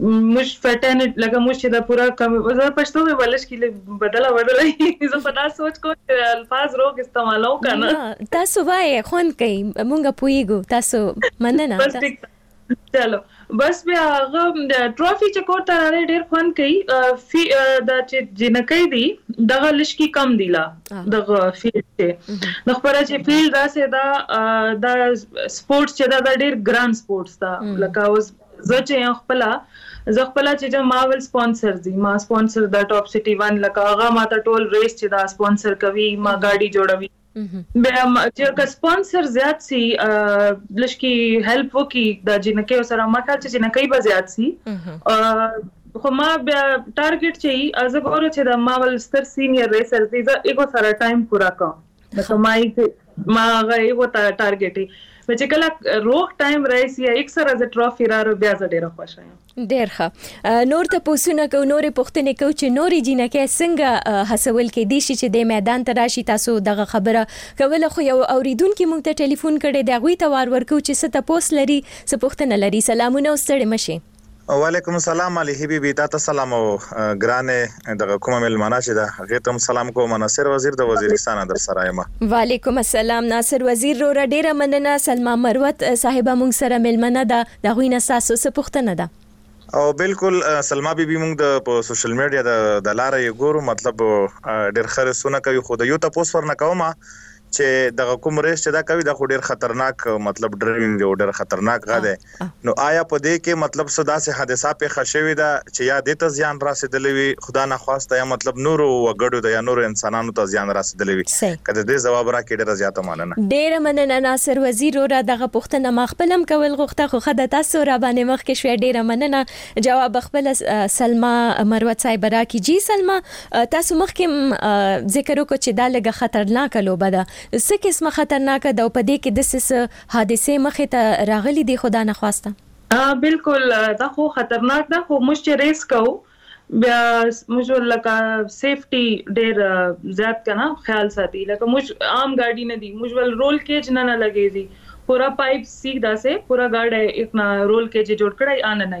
مش فټن لکه مش چې دا پورا کم زه پښتو به ولش کې بدلا بدلا زه په دا سوچ کو چې الفاظ روغ استعمالو کنه
تاسو وای خوند کوي مونږه پويګو تاسو مننه
چلو بس بیا هغه ټرافي چکور ته راغی ډیر خوند کوي فی دا چې جنکۍ دي دغه لشکي کم دي لا آها دغه فیلډ کې مهم. نو خبره چې فیلډ داسې ده دا سپورټس چې دا دا ډیر ګران سپورټس ده مم. لکه اوس زه چې یم خپله زه خپله چې ځم ما ول سپانسر دي ما سپانسر دا ټاپ سټي ون لکه هغه ما ته ټول ریس چې دا سپانسر کوي ما مهم. ګاډي جوړوي چې که سپانسر زیات سي لشکي هیلپ وکي د جنکیو سره ما خیال چې جنکۍ به زیات سي خو ما بیا ټارګټ چې از ګورو چې د ما ول ستر سینیئر ریسر دي زه ایګو سره ټایم پورا کوم نو ما یې ما غي ایګو ته ټارګټ چې کله روغ ټایم راشي ایک سره ز ټرافي را بیا زه ډیره خوشاله یم
ډیر ښه نور ته پوسونه کو نور پښتنې کو چې نورې جینکې څنګه حسول کې دي چې د میدان ته راشي تاسو دغه خبره کوله خو یو اوریدونکو مونږ ته ټلیفون کړي دا غوي ته وار ورکو چې ست پوس لري څه پښتنه لري سلامونه او ستړي مشي
وعلیکم السلام علی حبیبی تا ته سلام او ګرانه دغه کومه ملمانه چې ده هغې ته هم سلام کوم ناصر وزیر د وزیرستان نه درسره یم.
وعلیکم السلام ناصر وزیر روره ډیره مننه سلما مروت صاحبه مونږ سره میلمنه ده د هغوی نه ستاسو څه پوښتنه ده؟
او بالکل سلما بي بي موږ د په سوشل میډیا د د لارې ګورو مطلب ډېر خره سونه کوي خو د یو تاسو ورنه کومه چې دغه کوم ریس چې دا کوي دا خو ډیر خطرناک مطلب ډرایوینګ دی او ډیر خطرناک غا دی نو آیا په دې کې مطلب څه داسې حادثه پیښه شوې ده چې یا د ته زیان رسیدلې وي خدا نه خواسته یا مطلب نورو وګړو ته یا نورو انسانانو ته زیان رسیدلې وي کله دې جواب راکې ډیره زیاته مننه
ډیره مننه ناصر وزیر را دغه پښتنه ما خپلم کول غوښته خو خدای تاسو را باندې مخ کې شوې ډیره مننه جواب خپل سلمہ مروت صاحب را کی جی سلمہ تاسو مخکې هم ذکر وکړ چې دا لږه خطرناکه لوبه ده، څه قسمه خطرناکه ده او په دې کې داسې څه حادثې مخې ته راغلي دي خدا نه خواسته؟
بلکل دا خو خطرناک ده خو موږ چې ریس کوو بیا موږ لکه سیفټي ډیر زیات کنه خیال ساتي لکه موږ عام ګاډي نه دي موږ ول رول کیج نه نه لګیږي پورا پایپ سي داسې پورا ګاډی اپنا رول کیج جوړ کړی آ نه نه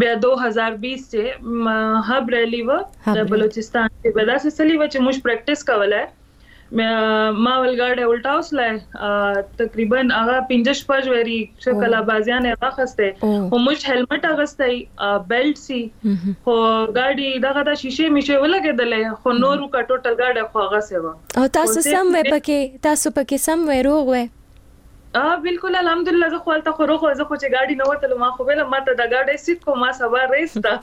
بیا دوه هزار بیس چې هب ریلی و د بلوچستان کې به داسې څه لیوه چې موږ پریکټیس کوله ما ولګاډی الټا وسلای تقریبا هغه 15 شپږ وری شکل بازیان واخسته او موږ هیلمټ اغستای بیلټ سی خو ګاډي دغه د شیشه میشه ولګیدلې خو نور کا ټوټل ګاډه خو هغه سیوا
او تاسو سم وې پکې تاسو پکې سم وې روغ وې
بلکل الحمدالله زه خو هلته خو روغ زه خو چې ګاډي نه وتلو ما خو ویل ما ته دا ګاډی سیټ کو ما سبا ریس ده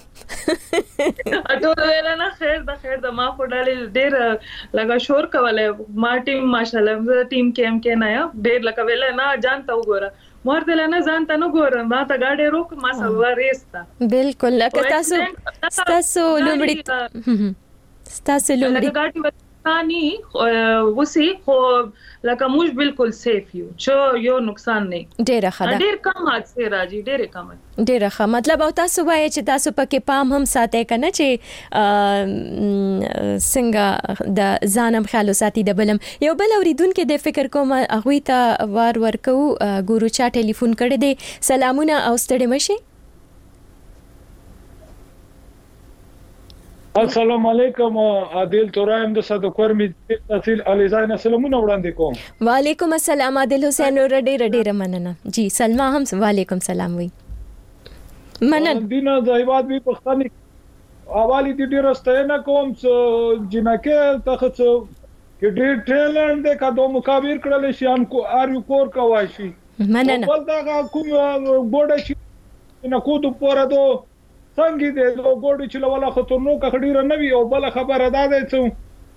ټول ویل نه خیر ده خیر ده ما خو ډالې ډیر لګا شور کوله ما ټیم ماشاءالله زه ټیم کې هم کې نه یا ډیر لکه ویل نه جان ته وګوره مور دل نه ځان ته نه ګوره ما ته ګاډی روک ما سبا ریس ده
بلکل لکه تاسو تاسو لومړی تاسو لومړی
ثاني اوسي خو لکه موږ بالکل سیف یو چې یو نقصان نه
ډیره ښه ده
ډیر کم حادثه راځي ډیره کم
ډیره ښه مطلب او تاسو وایي چې تاسو پکې پام هم ساتي کنه چې څنګه د ځانم خیال ساتي د بلم یو بل اوریدونکو د فکر کوم هغه ته وار ورکو ګورو چا ټلیفون کړی دی سلامونه او ستړي مشه
السلام علیکم عادل ترایم د صد کور می تحصیل الیزای نه سلامونه وړاندې کوم
وعلیکم السلام عادل حسین ور ډیر ډیر مننه جی سلمہ هم وعلیکم سلام وی
مننه دینه د هیواد وی پښتني اوالی دی ډیر ستاینه کوم چې جنکه تخه چې ډیر ټیلنټ دی کدو مکابیر کړل شي ان کو ار یو کور کوي شي
مننه
بل دا کوم ګوډه شي نه کو د پوره دو څنګه دی د اوبو د چلوله خو تر نوکه خه ډیره نه وی او بله خبره دا دی څه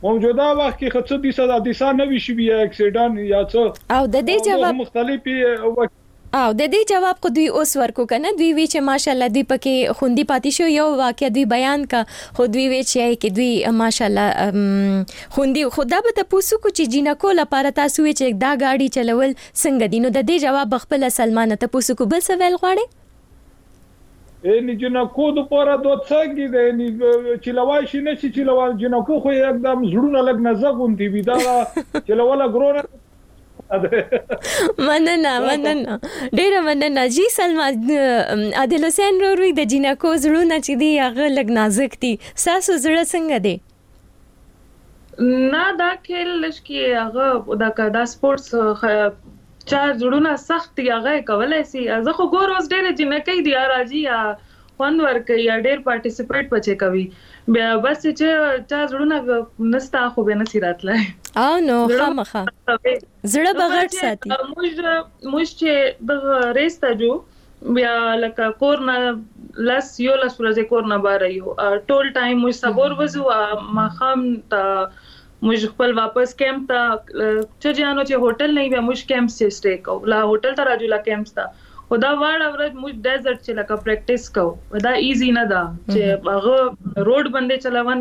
موجوده وخت کی خه څه بیسه حادثه نه وی شوی یا اکسیډن یا څه
او د دی جواب
مختلفی وکی.
او د دی جواب خو دوی اوس ورکو کنه دوی وی چه ماشاالله دوی پکی خوندی پاتی شو یو واقعه دوی بیان که خو دوی وی چه ای کی دوی ماشاالله خوندی خو دا به تپوس وکو چه جینکو لپاره تاسو وی چه دا ګاډی چلول څنګه دی نو د دی جواب به خپله سلمانه تپوس وکو بل څه ویل غواړی.
ېعنی جنکو دپاره دوه څنګی ده ېعنی چلوای شی نه شی چلوال جنکو خو ېک دم زړونه لګ نزه غونتی وی دا چلوله ګرونه ده
مننه مننه ډیره مننه جی سلما عادل حسین رور وی د جنکو زړونه چې دی هغه لګ نازک دي ساسو زړه څنګه دی
نه دا کېل لږ کې هغه دا که دا سپورتس چا زړونه سخت دی هغه کولای شي زه خو ګور اوس ډېر جنکۍ دی راځي یا خوند ورکوي یا ډېر پارټیسیپیټ پچې کوي بیا بس چې چا زړونه نستا خو به نسی راتلای
او نو خامخا زړه بغټ ساتي
موږ موږ چې د ریس ته جو بیا لکه کور نه لس یو لس ورځې کور نه بار یو ټول ټایم موږ سبور وځو ما خام ته موږ خپل واپس کیمپ ته چې جانو چې هوټل نه بیا موږ کیمپ سي سټي کو لا هوټل ته راځو لا کیمپ ته خدا واړه ورځ موږ ډیزرټ چې لکه پریکټیس کو دا ایزی نه ده چې هغه روډ باندې چلاون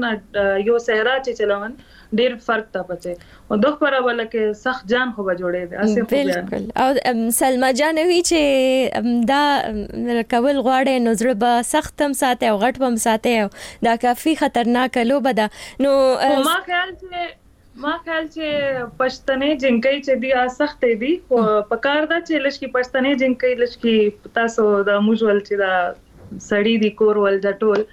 یو صحرا چې چلاون ډیر فرق تا پچه او دخ پر اوله کې سخت جان خو به جوړې ده
اسې خو بالکل او سلما جان وی چې دا کول غواړي نو زړه به سختم ساته او غټ بم ساته او دا کافي خطرناک لوبه ده نو
ما خیال چې ما خیال چې پښتنې جنکۍ چې دی سختې دي خو پکار ده چې لشکي پښتنې جنکۍ لشکي تاسو د موجول چې دا سړي دي کور ول ده ټول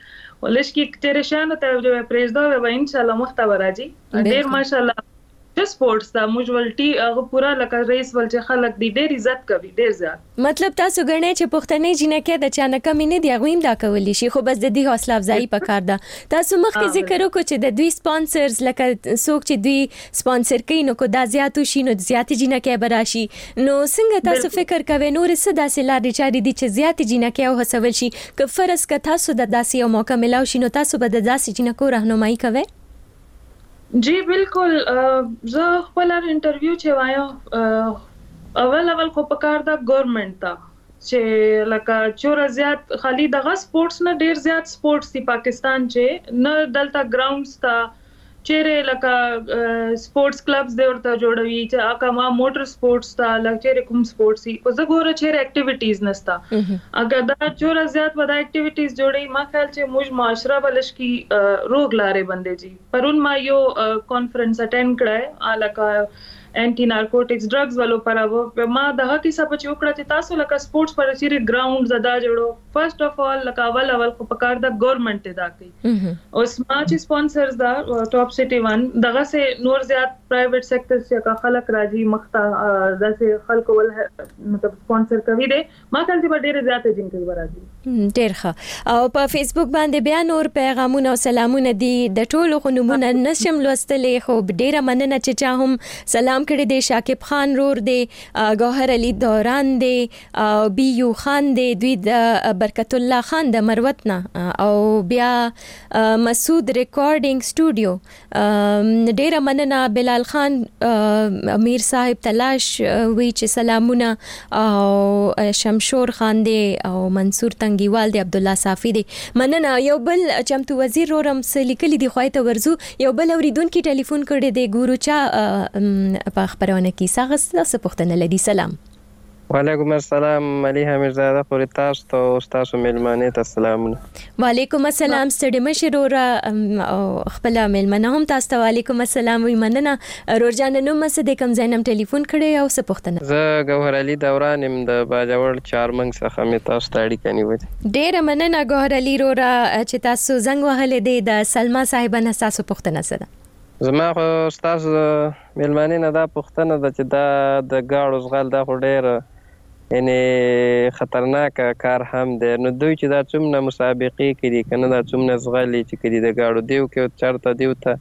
ولش کې تیر شانو ته جو پریزدو و ان شاء الله مخته وراجي ډیر ماشاءالله چې سپورتس دا موږ ولټي هغه پورا لکه رئیس ول چې خلک دي ډیر عزت کوي ډیر زیات
مطلب تاسو ګڼئ چې پښتنې جینکې د چا نه کمې نه دي هغوی هم دا کولی شي خو بس د دوی حوصله افزایي پکار ده تاسو مخکې ذکر وکړو چې د دوی سپانسرز لکه څوک چې دوی سپانسر کوي نو که دا زیات وشي نو زیاتې جینکۍ به راشي نو څنګه تاسو فکر کوئ نورې څه داسې لارې چارې دي چې زیاتې جینکۍ وهڅول شي که فرض که تاسو ته داسې یو موقع ملاو شي نو تاسو به د داسې جینکو رهنمایي کوئ؟
جی بلکل زه خپل هر انټرویو چې وایم اول اول خو پکار ده ګورنمنت ته چې لکه چوره زیات خالی دغه سپورټس نه ډیر زیات سپورټس دی پاکستان چې نه دلته ګراونډز ته چیرې لکه سپورټس کلبز دی ورته جوړوي چې اکه ما موټر سپورټس ته لکه چیرې کوم سپورټس یې په زګوره چیرې اکټیویټیز نستا اګه دا چور زیات ودا اکټیویټیز جوړي ما خیال چې موږ معاشره بلش کی روغ لارې باندې جی پرون ما یو کانفرنس اټینډ کړای الکه انټي نارکوټکس ډرګز ولو پر ما د هغه کیسه په چوکړه چې تاسو لکه سپورټس پر چیرې ګراوند زدا جوړو فرست اف اول لکه اول اول خو پکار د ګورنمنت دا کوي اوس ما چې سپانسرز دا ټاپ سټي وان دغه سه نور زیات پرایویټ سېکټر چې کا خلک راځي مخته دا سه خلک ول مطلب سپانسر کوي دي ما خل چې ډېر زیات جن کوي راځي
ډېر ښه او په فیسبوک باندې بیا نور پیغامونه او سلامونه دي د ټولو خو نمونه نشم لوستلې خو ډېر مننه چې چا هم سلام کړی دی شاکب خان رور دی ګوهر علي دوران دی بی یو خان دی دوی د برکت الله خان د مروت نه او بیا مسعود ریکارډینګ سټوډیو ډیره مننه بلال خان امیر صاحب تلاش وی چې سلامونه او شمشور خان دی او منصور تنګیوال دی عبد الله صافی دی مننه یو بل چمتو وزیر رورم سلیکلی دی خوای ته ورزو یو بل اوریدونکو ټلیفون کړی دی ګورو چا په خبرونه کې ساغه څه پوښتنه لدی سلام
وعلیکم السلام ملي حمیدزاده خوري تاسو ته او ستاسو میلمانه ته سلامونه.
وعلیکم السلام ستړي مشي روره او خپل میلمنه هم تاسو ته وعلیکم السلام وی مننه رور جان نوم مس د کم زینم ټلیفون کړي او څه پوښتنه
زه ګوهر علي دوران يم د باجوړ چارمنګ څخه مې تاسو ته اړیکه نیولې
ډیره مننه ګوهر علي روره چې تاسو زنګ وهلې دی د سلما صاحبنه تاسو پوښتنه څه ده
زما خو تاسو مېلمانه نه دا پوښتنه ده چې دا د ګاړو ځغل دا خو ډېر یعنې خطرناکه کار هم دی نو دوی چې دا څومنه مسابقې کې دي که نه دا څومنه ځغلي چې که دي د ګاړو دیو کې او چرته دیو ته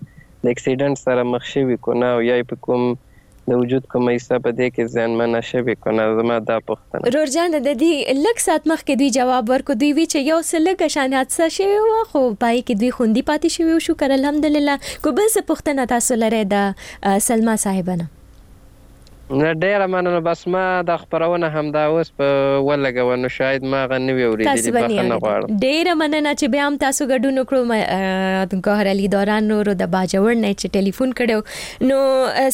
د اکسیډنټ سره مخ شوي که نه او یای په کوم د وجود کومه حصه په دې کې زیانمنه شوې که نه زما دا رور
جان د ددی لږ ساعت مخکې دوی جواب ورکو دوی وی چې یو څه لږه شان حادثه شوی وه خو پای کې دوی خوندی پاتی شوی او شکر الحمدلله کو بل څه پوښتنه تاسو لری د سلما صاحبه
نه. ډیره مننه بس ما دا خپرونه همدا اوس په ولګوه نو شاید ما هغه نه وی اوریدلی بخښنه غواړم.
ډیره مننه چې بیا هم تاسو ګډون وکړو ګوهر علي دوران نورو د باجوړ نه چې ټلیفون کړو نو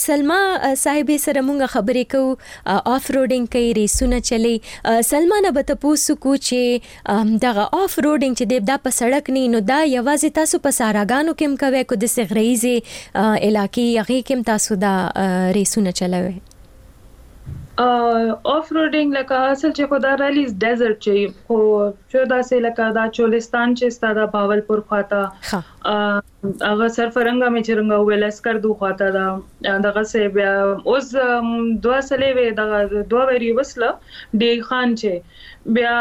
سلما صاحب سره مونږ خبرې کوو آف روډنګ کوي ریسونه چلی سلمانه به تپوس کو چې دغه آف روډنګ چې دی دا په سړک نه نو دا یوازې تاسو په ساراګانو کې هم کوي کو د سغریزي علاقې هغه کې هم تاسو دا ریسونه چلوي
اف روډینګ لکه اصل چې خدا ریلیز ډیزرټ چي خو شو دا سه لکه دا چولستان چې ستاده باولپور خواته هغه سرفرنګا مې چې رنګا ویل اسکر دو خواته دا دغه سه بیا اوس دوا سلې وې دغه دوا ویری وسله ډی خان چې بیا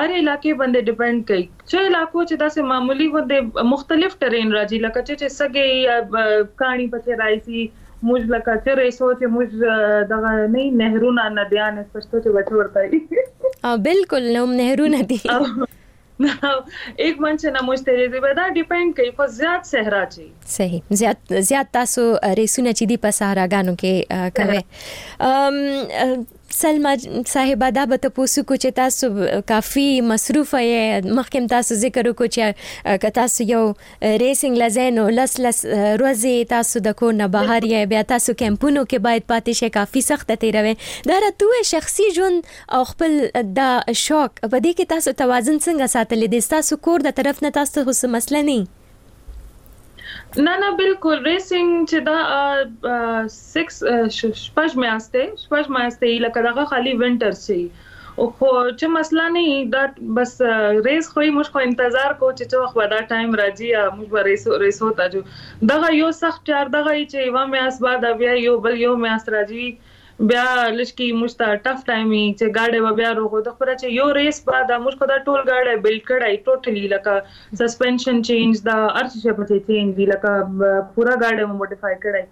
اره علاقې باندې ډیپند کوي چې علاقو چې داسې معمولی باندې مختلف ټرین راځي لکه چې سګي یا کانی پکې راځي موږ لکه چې ریسو چې موږ دغه نه نهرونه ندیان سپشتو چې بچ ورته
بالکل نو نهرونه دي
ایک من چې نه مشتری دی به دا ډیپند کوي په زیات صحرا چی
صحیح زیات زیات تاسو ریسونه چې دی په صحراګانو کې کوي سلمہ صاحب دا به تاسو کو چې تاسو کافي مصروف یې مخکې تاسو ذکر وکړو چې تاسو یو ریسنګ له ځای نو لس لس ورځې تاسو د کور نه بهر یې بیا تاسو کمپونو کې باید پاتې شئ کافي سخت تیروي دا راتوه شخصي ژوند او خپل دا شوق په دې کې تاسو توازن څنګه ساتلی دی تاسو کور د طرف نه تاسو خو مسله نه
نه نه بالکل ریسنګ چې دا 6 شپږ میاشتې شپږ میاشتې لکه دغه خالي وینټر شي او خو چه مسئله نه یی دا بس ریس خو یی موږ خو انتظار کو چه چه وخت به دا ټایم راځی یا موږ به ریسو ریسو ته جو دغه یو سخت چار دغه یی چه یوه میاشت بعد بیا یو بل یو میاشت راځی بیا لږکی موږ ته ټف ټایم یی چه ګاډی به بیا روغو دغه خبره چه یو ریس به دا موږ خو دا ټول ګاډی بیلډ کړی ټوټلی لکه سسپنشن چینج دا هر څه شی پکی چینج دی لکه پوره ګاډی مو موډیفای کړی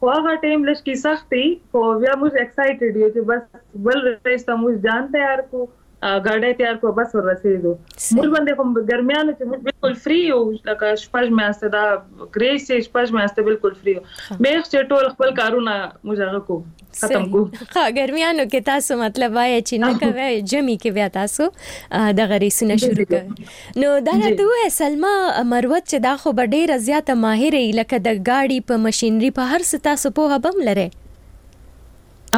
خو هغه ټیم لشکی سخت دی خو بیا موږ ایکسایټډ یو چې بس بل ریس ته موږ ځان تیار کو ګاډی تیار کو بس ورسېدو موږ باندې هم ګرمیانو چې موږ بالکل فری یو لکه شپږ میاشتې دا ریس یې شپږ میاشتې بالکل فری یو مېخ چې ټول خپل کارونه موږ هغه کو ختم کو
ها ګرمیانو کې تاسو مطلب وایي چې نه کوي جمی کې بیا تاسو د غریسونه شروع کوي نو دا جی. راته ووایه سلما مروت چې دا خو به ډېره زیاته ماهره یي لکه د ګاډي په مشینري په هر څه تاسو پوهه به هم لرئ.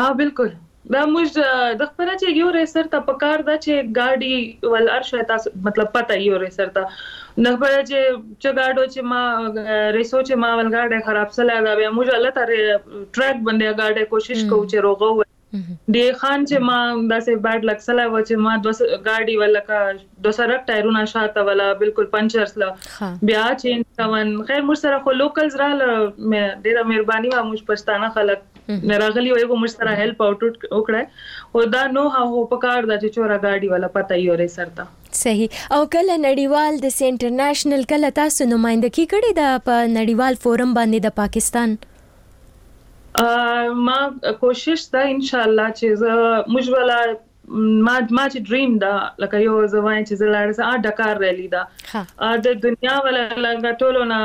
ها بلکل دا موږ د خپله چې یو ریسر ته پکار ده چې ګاډي ول هر شی تاسو مطلب پته یي یو ریسر ته د خپله چې چې ګاډو چې ما ریسو چې ما ول ګاډی خراب سلی دا بیا موږ هلته ټریک باندې ګاډی کوشش کوو چې روغه وي. د خان چې ما داسې بیډ لک سلا و چې ما دوس ګاډي ولکه د سرک ټایرونه شاته ولا بالکل پنچر سلا بیا چینج کون خیر مر سره خو لوکلز را ل ډیره مهرباني و موږ پښتانه خلک راغلی وي مر سره هیلپ اوټ وکړه او دا نو هو په کار د چې چورا ګاډي ولا پته یې اورې سرته
صحیح او کله نړیوال د سینټرنیشنل کله تاسو نمائندګي کړې ده په نړیوال فورم باندې د پاکستان
ما کوشش ده ان شاء الله چې زه موږ ولا ما ما چې ډریم دا لکه یو زه وایم چې زه لاړ سه ډکار ریلی دا د دنیا ولا لګا ټولو نه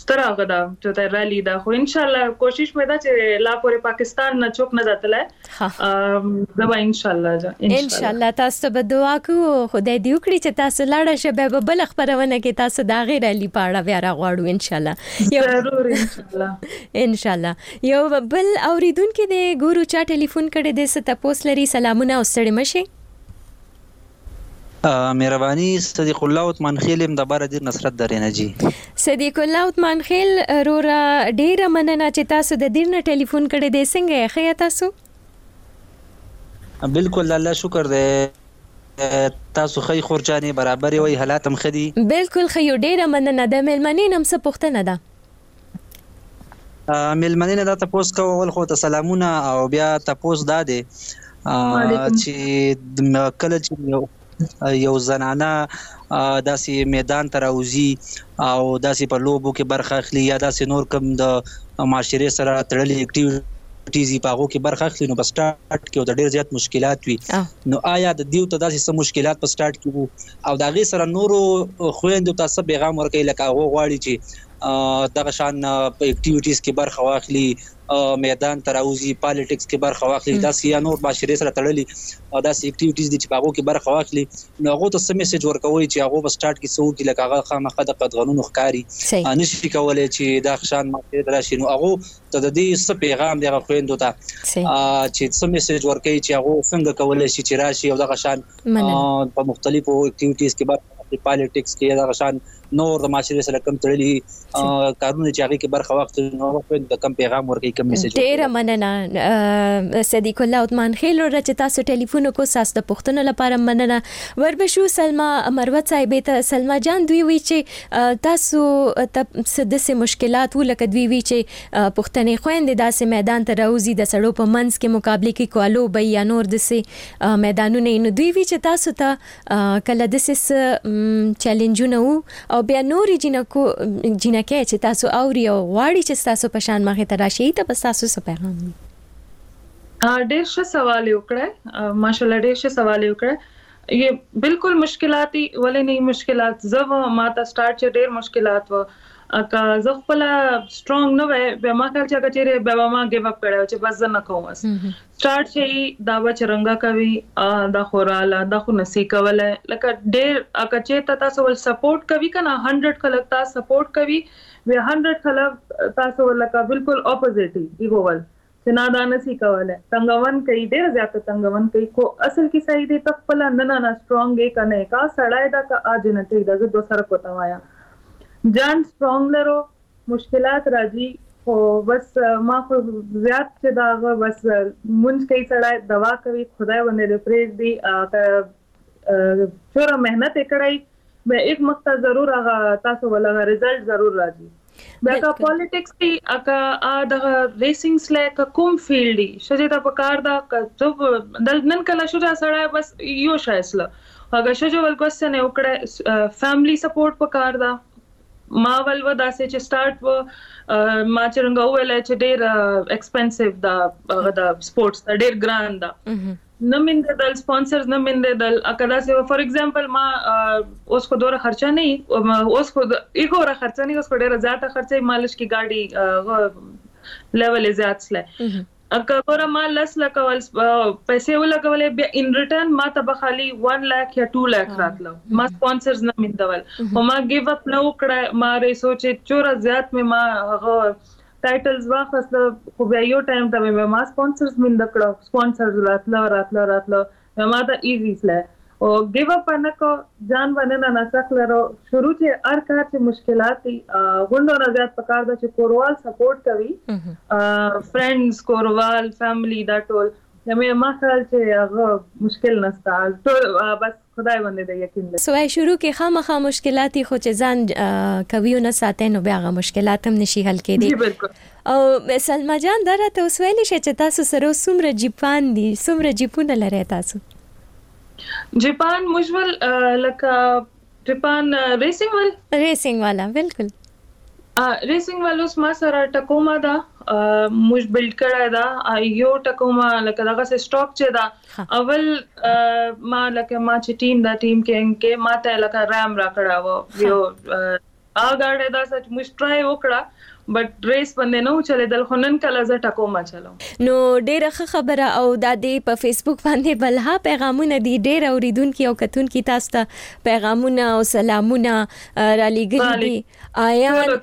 ستر هغه دا چې ریلی دا خو ان شاء الله کوشش مې دا چې لا پورې پاکستان نه چوک نه داتلای زه به ان شاء الله جان
ان شاء الله تاسو ته به دعا کوو خدای دې وکړي چې تاسو لاړ شئ به بل خبرونه کې تاسو دا غیر علي پاړه بیا را غواړو ان شاء الله
ضرور ان شاء الله
ان شاء الله یو بل اوریدونکو دې ګورو چا ټلیفون کړي دې ست تاسو لري سلامونه او ستړي مشه
مهرباني صدیق الله عثمان خیل یم د بره دیر نصرت درې نه جی.
صدیق الله عثمان خیل روره ډیره مننه چې تاسو د دیر نه ټلیفون کړی دی څنګه یې ښه تاسو؟
بالکل الله شکر دی تاسو خی خور جانې برابر وي حالات هم خدي
بالکل خیو ډیره مننه د میلمنې نم څه پوښتنه ده؟
مېلمنې نه دا تپوس کوه اول خو ته سلامونه او بیا تپوس دا دی چې کله چې یو زنانه داسې میدان ته راوځي او داسې په لوبو کې برخه اخلي یا داسې نور کوم د معاشرې سره تړلې اکټیویټیزي په هغو کې برخه اخلي نو په سټارټ کې د ډېر زیات مشکلات وي نو آیا د دیو ته داسې څه مشکلات په سټارټ کې وو او د هغې سره نورو خویندو ته څه پیغام ورکوي لکه هغو غواړي چې دغه شان په اکټیویټیز کې برخه واخلي میدان ته راوځي پالیټکس کې برخه واخلي دا سیا نور معاشرې سره تړلي او دا سې اکټیویټیز دي چې په هغه کې برخه واخلي نو هغه ته سم میسج ورکوي چې هغه په سٹارټ کې څو کې لکه هغه خامخا د قدغنونو ښکاری نشي کولای چې دا خشان معاشرې راشي نو هغه ته د دې څه پیغام دی هغه خويندو ته چې سم میسج ورکوي چې هغه څنګه کولای شي چې راشي او دغه شان په مختلفو اکټیویټیز کې برخه پالیټکس کې دغه شان نور د معاشرې سره کم تړلي کارونه چې هغه کې برخه وخت نو وخت د کم پیغام ورکې کم میسج
ډیر مننه صدیق الله عثمان خیل ور چې تاسو ټلیفون کو ساس د پښتنو لپاره مننه وربشو سلما مروت صاحب ته سلما جان دوی وی چې تاسو ته سدسه مشکلات ولکه دوی وی چې پښتنې خويندې داسې میدان ته راوځي د سړو په منځ کې مقابله کې کوالو بې یا نور دسه میدانونه نو دوی وی چې تاسو ته کله داسې څه چیلنجونه وو او بیا نورې جینکو جینکې چې تاسو اوري او غواړي چې تاسو په شان مخې ته راشي ته بس تاسو څه پیغام
وي ډیر ښه سوال وکړه ماشاءالله ډیر ښه سوال وکړه یې بالکل مشکلاتي ولې نه مشکلات زه و ما ته سٹارټ چې ډیر مشکلات و که زه خپل سترونګ نه وای به ما خیال چې هغه چیرې به ما ګیو اپ کړو چې بس زه نه کوم سټارټ چي دا به چرنګه کوي دا خو راله دا خو نسي کولای لکه ډير اکه چي ته تاسو ول سپورټ کوي کنه 100 خلک تاسو سپورټ کوي وي 100 خلک تاسو ول لکه بالکل اپوزيټي دی وول چې نه دا نسي کولای تنګون کوي ډير زیات تنګون کوي خو اصل کې صحیح دی تخپل نه نه نه سترونګ یې کنه کا سړای دا کا اجنټي دا زه دوه سره کوته وایا جان سترونګ لرو مشکلات راځی خو بس ما خو زیات چه دا هغه بس مونځ کوي سړی دوا کوي خدای به نه دی پریږدي که چوره محنت یې کړی بیا هغه مخ ته ضرور هغه تاسو ول هغه ریزلټ ضرور راځي بیا که پالیټکس وي که دغه ریسینګ سلی که کوم فیلډ وي ښځې ته پکار ده که څه نن کله ښځه سړی بس یو شی سله هغه ښځه ول بس څه نه وکړی فیملی سپورټ پکار ده ما ول و داسې چې سٹارټ و ما چې رنګ وویل چې ډیر ایکسپنسیو دا هغه دا سپورتس دا ډیر ګران دا نه من دل سپانسرز نه من دل اکدا سه فار ایگزامپل ما اوس خو دوره خرچه نه اوس خو ایګو را خرچه نه اوس خو ډیره زیاته خرچه مالش کی گاډي لیول زیات سله که ګوره ما لس لکه پیسې ولګولې بیا ان ریټرن ما ته به خالي 1 لاک یا 2 لاک راتلو ما سپانسرز نه میندول خو ما ګیو اپ نه وکړه ما رې سوچې چوره زیات مې ما هغه ټایټلز واخسته خو بیا یو ټایم ته مې ما سپانسرز میند کړو سپانسرز راتلو راتلو راتلو نه ماته ایزی سله او ګیوه په نه کو جان مننه نه سخت لرو شروع چه هر کار چه مشکلات دی غونډو نه زیات پکار ده چه کوروال سپورټ کوی فرینډز کوروال فیملی دا ټول یمه ما خیال چه هغه مشکل نسته ټول بس خدای باندې د یقین لرو.
سوای شروع کی خامخا مشکلات دی خو چه ځان کویو نه ساتی نو بیا هغه مشکلات هم نشی حل کیدی او سلما جان دا راته اوس ویلی شی چه تاسو سره اوس څومره جیپان دی څومره جیپونه لری تاسو.
جیپان موږ ول لکه جیپان ریسینګ ول.
ریسینګ والا
بلکل. ریسینګ ول اوس ما سره ټکوما ده موږ بیلډ کړی ده یو ټکوما لکه دغه سه سټاک چه ده اول ما لکه ما چه ټیم ده ټیم کینګ کی ماته لکه رام راکړی وو یو هغه ګاډی دا سچ مچ ټرای وکړه بټ ریس باندې نه وچلیدل خو نن کله زه ټکومه چلوم.
نو ډیره ښه خبره او دا دی په فیسبوک باندی بلها پیغامونه دی ډیر اوریدونکی او کتونکی تاسو ته پیغامونه او سلامونه رالیګلی دی ایان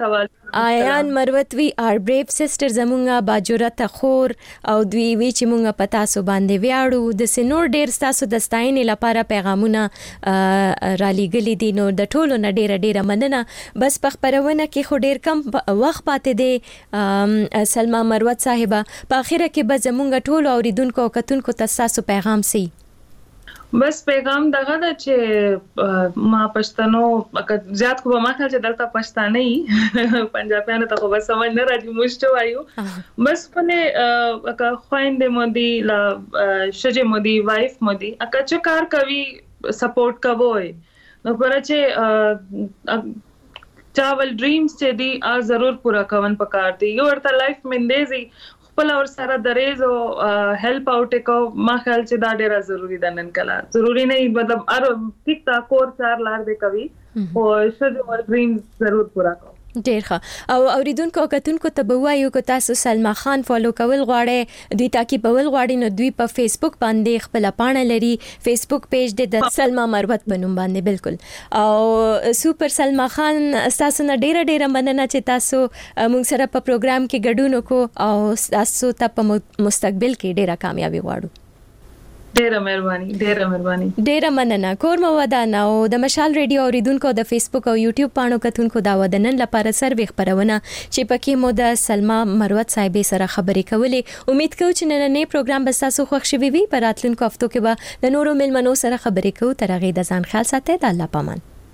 ایان مروت وی آر بریف سیسټر زمونږه باجرته خور. او دوی وی چې مونږ په تاسو باندې ویاړو د سنور ډیر ستاسو د ستاینې لپاره پیغامونه را لیګلې دي نو د ټولو نه ډیره ډیره مننه بس په خبرونه کې خو ډیر کم وخت پاتې دی سلما مروت صاحب په اخر کې به زمونږ ټولو اوریدونکو او کتونکو ته تاسو پیغام سي
بس پیغام دغه ده چې ما پښتنو زیات خو به ما خیال چې دلته پښتانه یي پنجابیانو ته خو به سمج نه راځي موږ چې وایو بس خپلې که خویندې مو دي له ښځې مو دي وایف مو دي که چې کار کوي سپورټ کوئ نو خبره چې چاول ډریمز چې دي ضرور پوره کول پکار دي یو ورته لایف مندې خپله ورسره دريځ او هيلپ اوټ يې کوو ما خيال چې دا ډېره ضروري ده نن کله ضروري نه مطلب هر ټیک تا کور چار لار دې کوي خو ښځې ور ډریم ضرور پوره کوو
ډیر ښه او اوریدونکو او کتونکو ته به وایو که تاسو سلما خان فالو کول غواړئ دوی تعقیبول غواړئ نو دوی په فیسبوک باندې خپل پاڼه لري فیسبوک پیج دی د سلما مروت په نوم باندې بالکل او سوپر سلما خان تاسو نه ډیره ډیره مننه چې تاسو مونږ سره په پروګرام کې ګډون وکړو او تاسو ته په مستقبل کې ډیره کامیابی غواړو
ډیره مهرباني ډیره مهرباني
ډیره مننه کور مو ودان او د مشال ریډیو اوریدونکو د فیسبوک او یوټیوب پاڼو کتونکو دا ودنن لپاره سروي خبرونه چې پکې مو د سلما مروت صاحبې سره خبرې کولې امید کوم چې نننې پروګرام به تاسو خوښ شوي وي په راتلونکو هفتو کې به د نورو ملمنو سره خبرې کوو تر هغه د ځان خیال ساتئ د الله پامان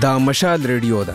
دا مشال ریډیو ده